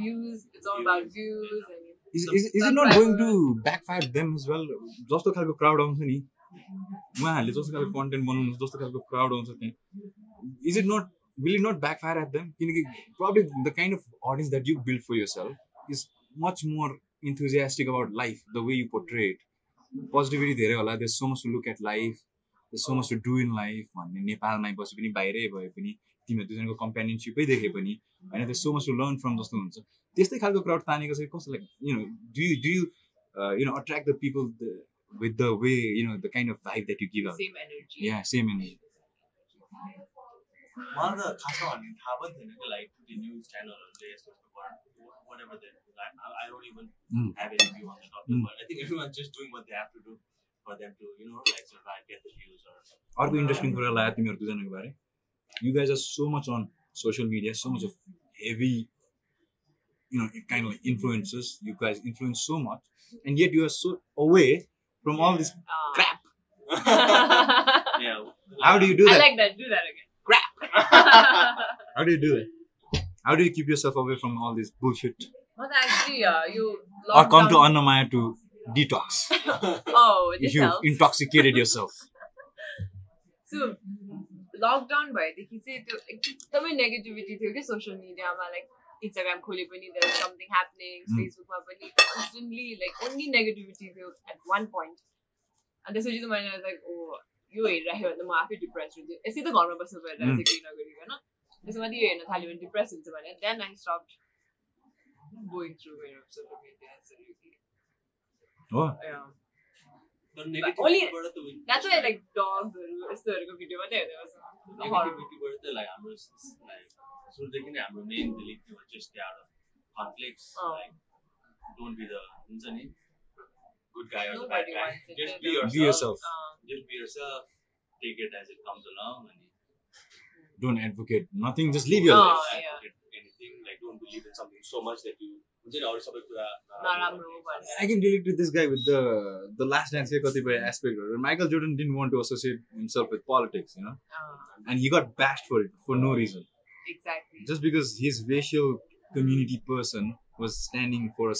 views it's all about views and is is is it not going to backfire them is well जस्तो खालको crowd आउँछ नि उहाँहरूले जस्तो खालको content बनाउनु जस्तो खालको क्राउड आउँछ त्यहाँ is it not will it not backfire at them किनकि problem the kind of audience that you build for your self is much more enthusiastic about life the way you portray positivity धेरै होला there so much to look at life there so much to do in life भन्ने नेपालमै बसे पनि बाहिरै भए पनि तिमीहरू दुईजनाको कम्पेनियनसिपै देखे पनि होइन त्यो so much to learn from जस्तो हुन्छ त्यस्तै खालको क्राउड तानेको चाहिँ कस्तो like you know do you do you you know attract the people with the way you know the kind of vibe that you give. Yeah same energy मलाई त खासमा भन्ने थाहा पनि थिएन कि लाइक त्यो न्युज च्यानलहरूले यस्तो यस्तो whatever they I don't even Mm. have any view on the topic Mm. but I think everyone's just doing what they have to do for them to you know like survive get the views or अर्को interesting कुरा लाग्यो तिमीहरू दुईजनाको बारे you guys are so much on social media, so much of heavy, you know, kind of like influences. You guys influence so much, and yet you are so away from all this uh. crap. <laughs> yeah. How do you do that? I like that. Do that again. Crap. <laughs> How do you do that? How do you keep yourself away from all this bullshit? Well, actually, uh, you or come down. to Annamaya to detox. <laughs> oh, if you intoxicated yourself. So lockdown भएदेखि चाहिँ त्यो एकदमै negativity थियो कि social मिडियामा like Instagram खोले पनि there something happening. फेसबुकमा पनि कन्सटेन्टली लाइक ओन्ली नेगेटिभिटी थियो एट वान पोइन्ट अनि त्यसपछि त मैले लाइक ओ यो हेरिराख्यो भने त म आफै डिप्रेस हुन्छु यसै त घरमा बस्नु परिरहेको Mm. छ केही नगरिकन त्यसो मात्रै यो हेर्न थाल्यो भने डिप्रेस हुन्छ भने then I stop going through मेरो social media Oh, तर only- नेगेटिभिटीबाट त win- that's why like डग्सहरू यस्तोहरूको video मात्रै हेर्दै बस्छु नेगेटिभिटीबाट त लाइक हाम्रो लाइक सुरुदेखि नै हाम्रो मेन बिलिफ थियो जस्ट दे आर कन्फ्लिक्ट्स अँ। लाइक डोन्ट बी द हुन्छ नि good guy or the Nobody bad wants guy it. Just be Be yourself yourself. just be yourself take it as it comes along and Don't advocate nothing. Just live your Oh, life. don't yeah. advocate anything like don't believe in something so much that you I can relate to this guy with the the last dance aspect. Michael Jordan didn't want to associate himself with politics, you know, uh, and he got bashed for it for no reason. Exactly. Just because his racial community person was standing for a,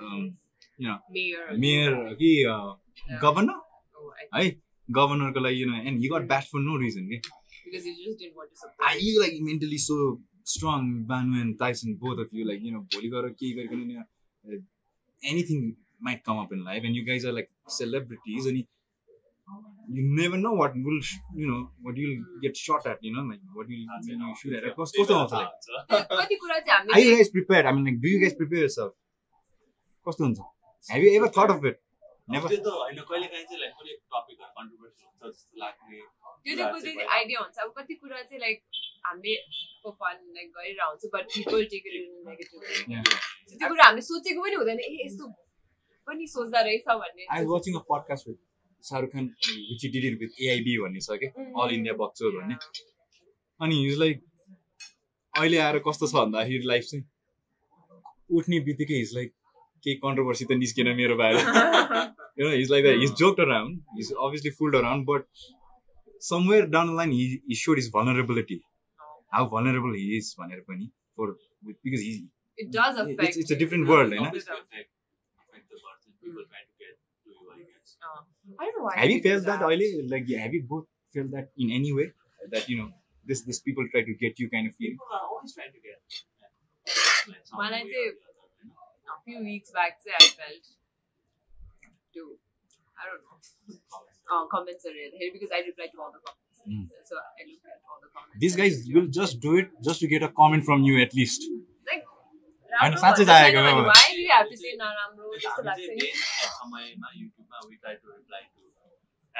um, you know, mayor, mayor, he, uh, governor, oh, I governor, like you know, and he got bashed for no reason. Yeah. Because he just didn't want to support. Are you like mentally so strong Banu and Tyson both of you like you know भोलि गएर केही गरिकन नि, uh, anything might come up in life and you guys are like celebrities and you never know what will you know what you'll get shot at you know like what you'll you shoot at कस्तो कस्तो आउँछ like कति कुरा चाहिँ Are you guys prepared? I mean, like, do you guys prepare yourself? कस्तो हुन्छ Have you ever thought of it? Never. त्यो त होइन कहिले काहीँ चाहिँ लाइक कुनै टपिकहरू कन्ट्रोभर्सियल हुन्छ जस्तो लाग्ने त्यो चाहिँ कुनै चाहिँ आइडिया हुन्छ। अब कति कुरा चाहिँ लाइक हामीले फन लाइक गरिरहेको हुन्छ बट पिपल टेक नेगेटिभ. त्यो कुरा हामीले सोचेको पनि हुँदैन। ए यस्तो पनि सोच्दा रहेछ भन्ने a podcast with Shahrukh Khan, which he did it with AIB भन्ने छ कि? All India Boxer भन्ने। अनि हिज लाइक अहिले आएर कस्तो छ भन्दाखेरि लाइफ चाहिँ उठ्ने बित्तिकै हिज लाइक केही कन्ट्रोभर्सी त निस्केन मेरो बारे <laughs> he's like that. He's joked around. He's obviously fooled around, but somewhere down the line, he, he showed his vulnerability, oh. how vulnerable he is, whenever for because he. It does affect. It's, it's a different world, mm. you know. Oh. I don't know why. Have you felt that, that Oily? Like, yeah, have you both felt that in any way? That you know, this this people try to get you kind of feel. People are always trying to get. <laughs> When I say a few weeks back, say I felt. too. I don't know. Uh, comments are real here because I reply to all the comments Mm. so I look at all the comments These guys will just do it just to get a comment from you at least. like होइन, साँच्चै चाहिएको हो। समयमा युट्युबमा we try to reply to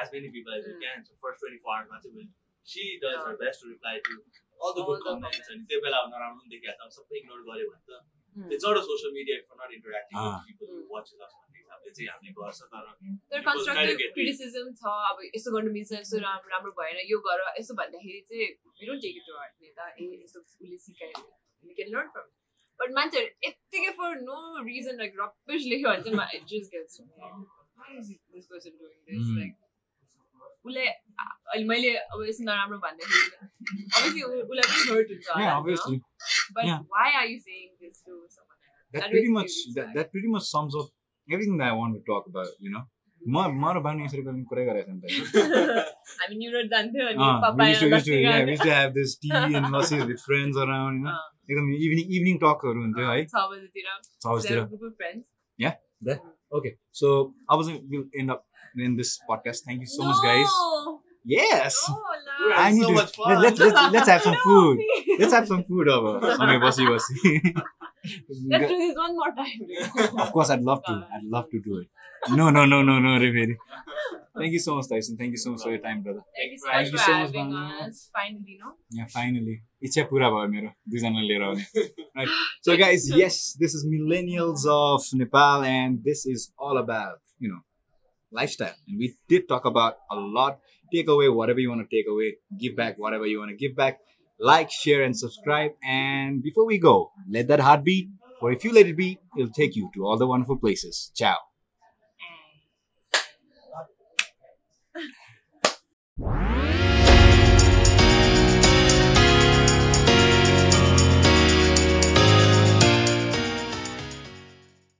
as many people as we Mm. can so first 24 hours मा चाहिँ we'll- she does her Yeah. best to reply to all the All good the comments comments. अनि त्यो बेला नराम्रो पनि देखिहाल्छ सबै ignore गऱ्यो भने त Mm. it's not a social media if we're not interacting Ah. with people हिसाबले चाहिँ हामीले गर्छ तर कन्स्ट्रक्टिभ क्रिटिसिजम छ अब यस्तो गर्नु मिल्छ यस्तो राम्रो राम्रो भएन यो गर यसो भन्दाखेरि चाहिँ we don't take it to heart नि त ए यस्तो उसले सिकायो we can learn from but मान्छेहरू यत्तिकै फर नो रिजन लाइक लेख्यो भने चाहिँ gets this person doing this. Like उसले आ- अहिले मैले अब यस्तो नराम्रो भन्दाखेरि अभियसली उसलाई पनि हर्ट हुन्छ. But. Why are you this to someone That That pretty much that, that pretty much sums up everything that I want to talk about. You know, म म र बानु यसरी गर्ने कुरै गरेको थियौँ त <laughs> हामी न्युरोड जान्थ्यो अनि Ah, we papaya used to, we used to, lassi yeah, we खान्थ्यो। used to have this tea and lassis with friends around, you know. Ah. एकदम इभिनिङ इभिनिङ टकहरू हुन्थ्यो है छ बजीतिर छ बजीतिर group of friends. Okay, so I was we'll end up in this podcast. Thank you so much, guys. No! Yes. Oh, We're la. I having need so to. much fun. Let's, let's, let's have some <laughs> food. No, Let's have some food over. <laughs> समय बसी बसी. Let's do this one more time. <laughs> Of course, I'd love to. I'd love to do it. No, no, no, no, no, Riveri. Thank you so much, Tyson. Thank you so much for your time, brother. Thank you so Thank much you for so much, having Bangla. us. Finally, no? Yeah, finally. इच्छा पुरा भयो मेरो दुईजना लिएर आउने right so guys yes this is millennials of nepal and this is all about you know lifestyle and we did talk about a lot take away whatever you want to take away give back whatever you want to give back like, share, and subscribe. And before we go, let that heart beat, for if you let it be, it'll take you to all the wonderful places. Ciao.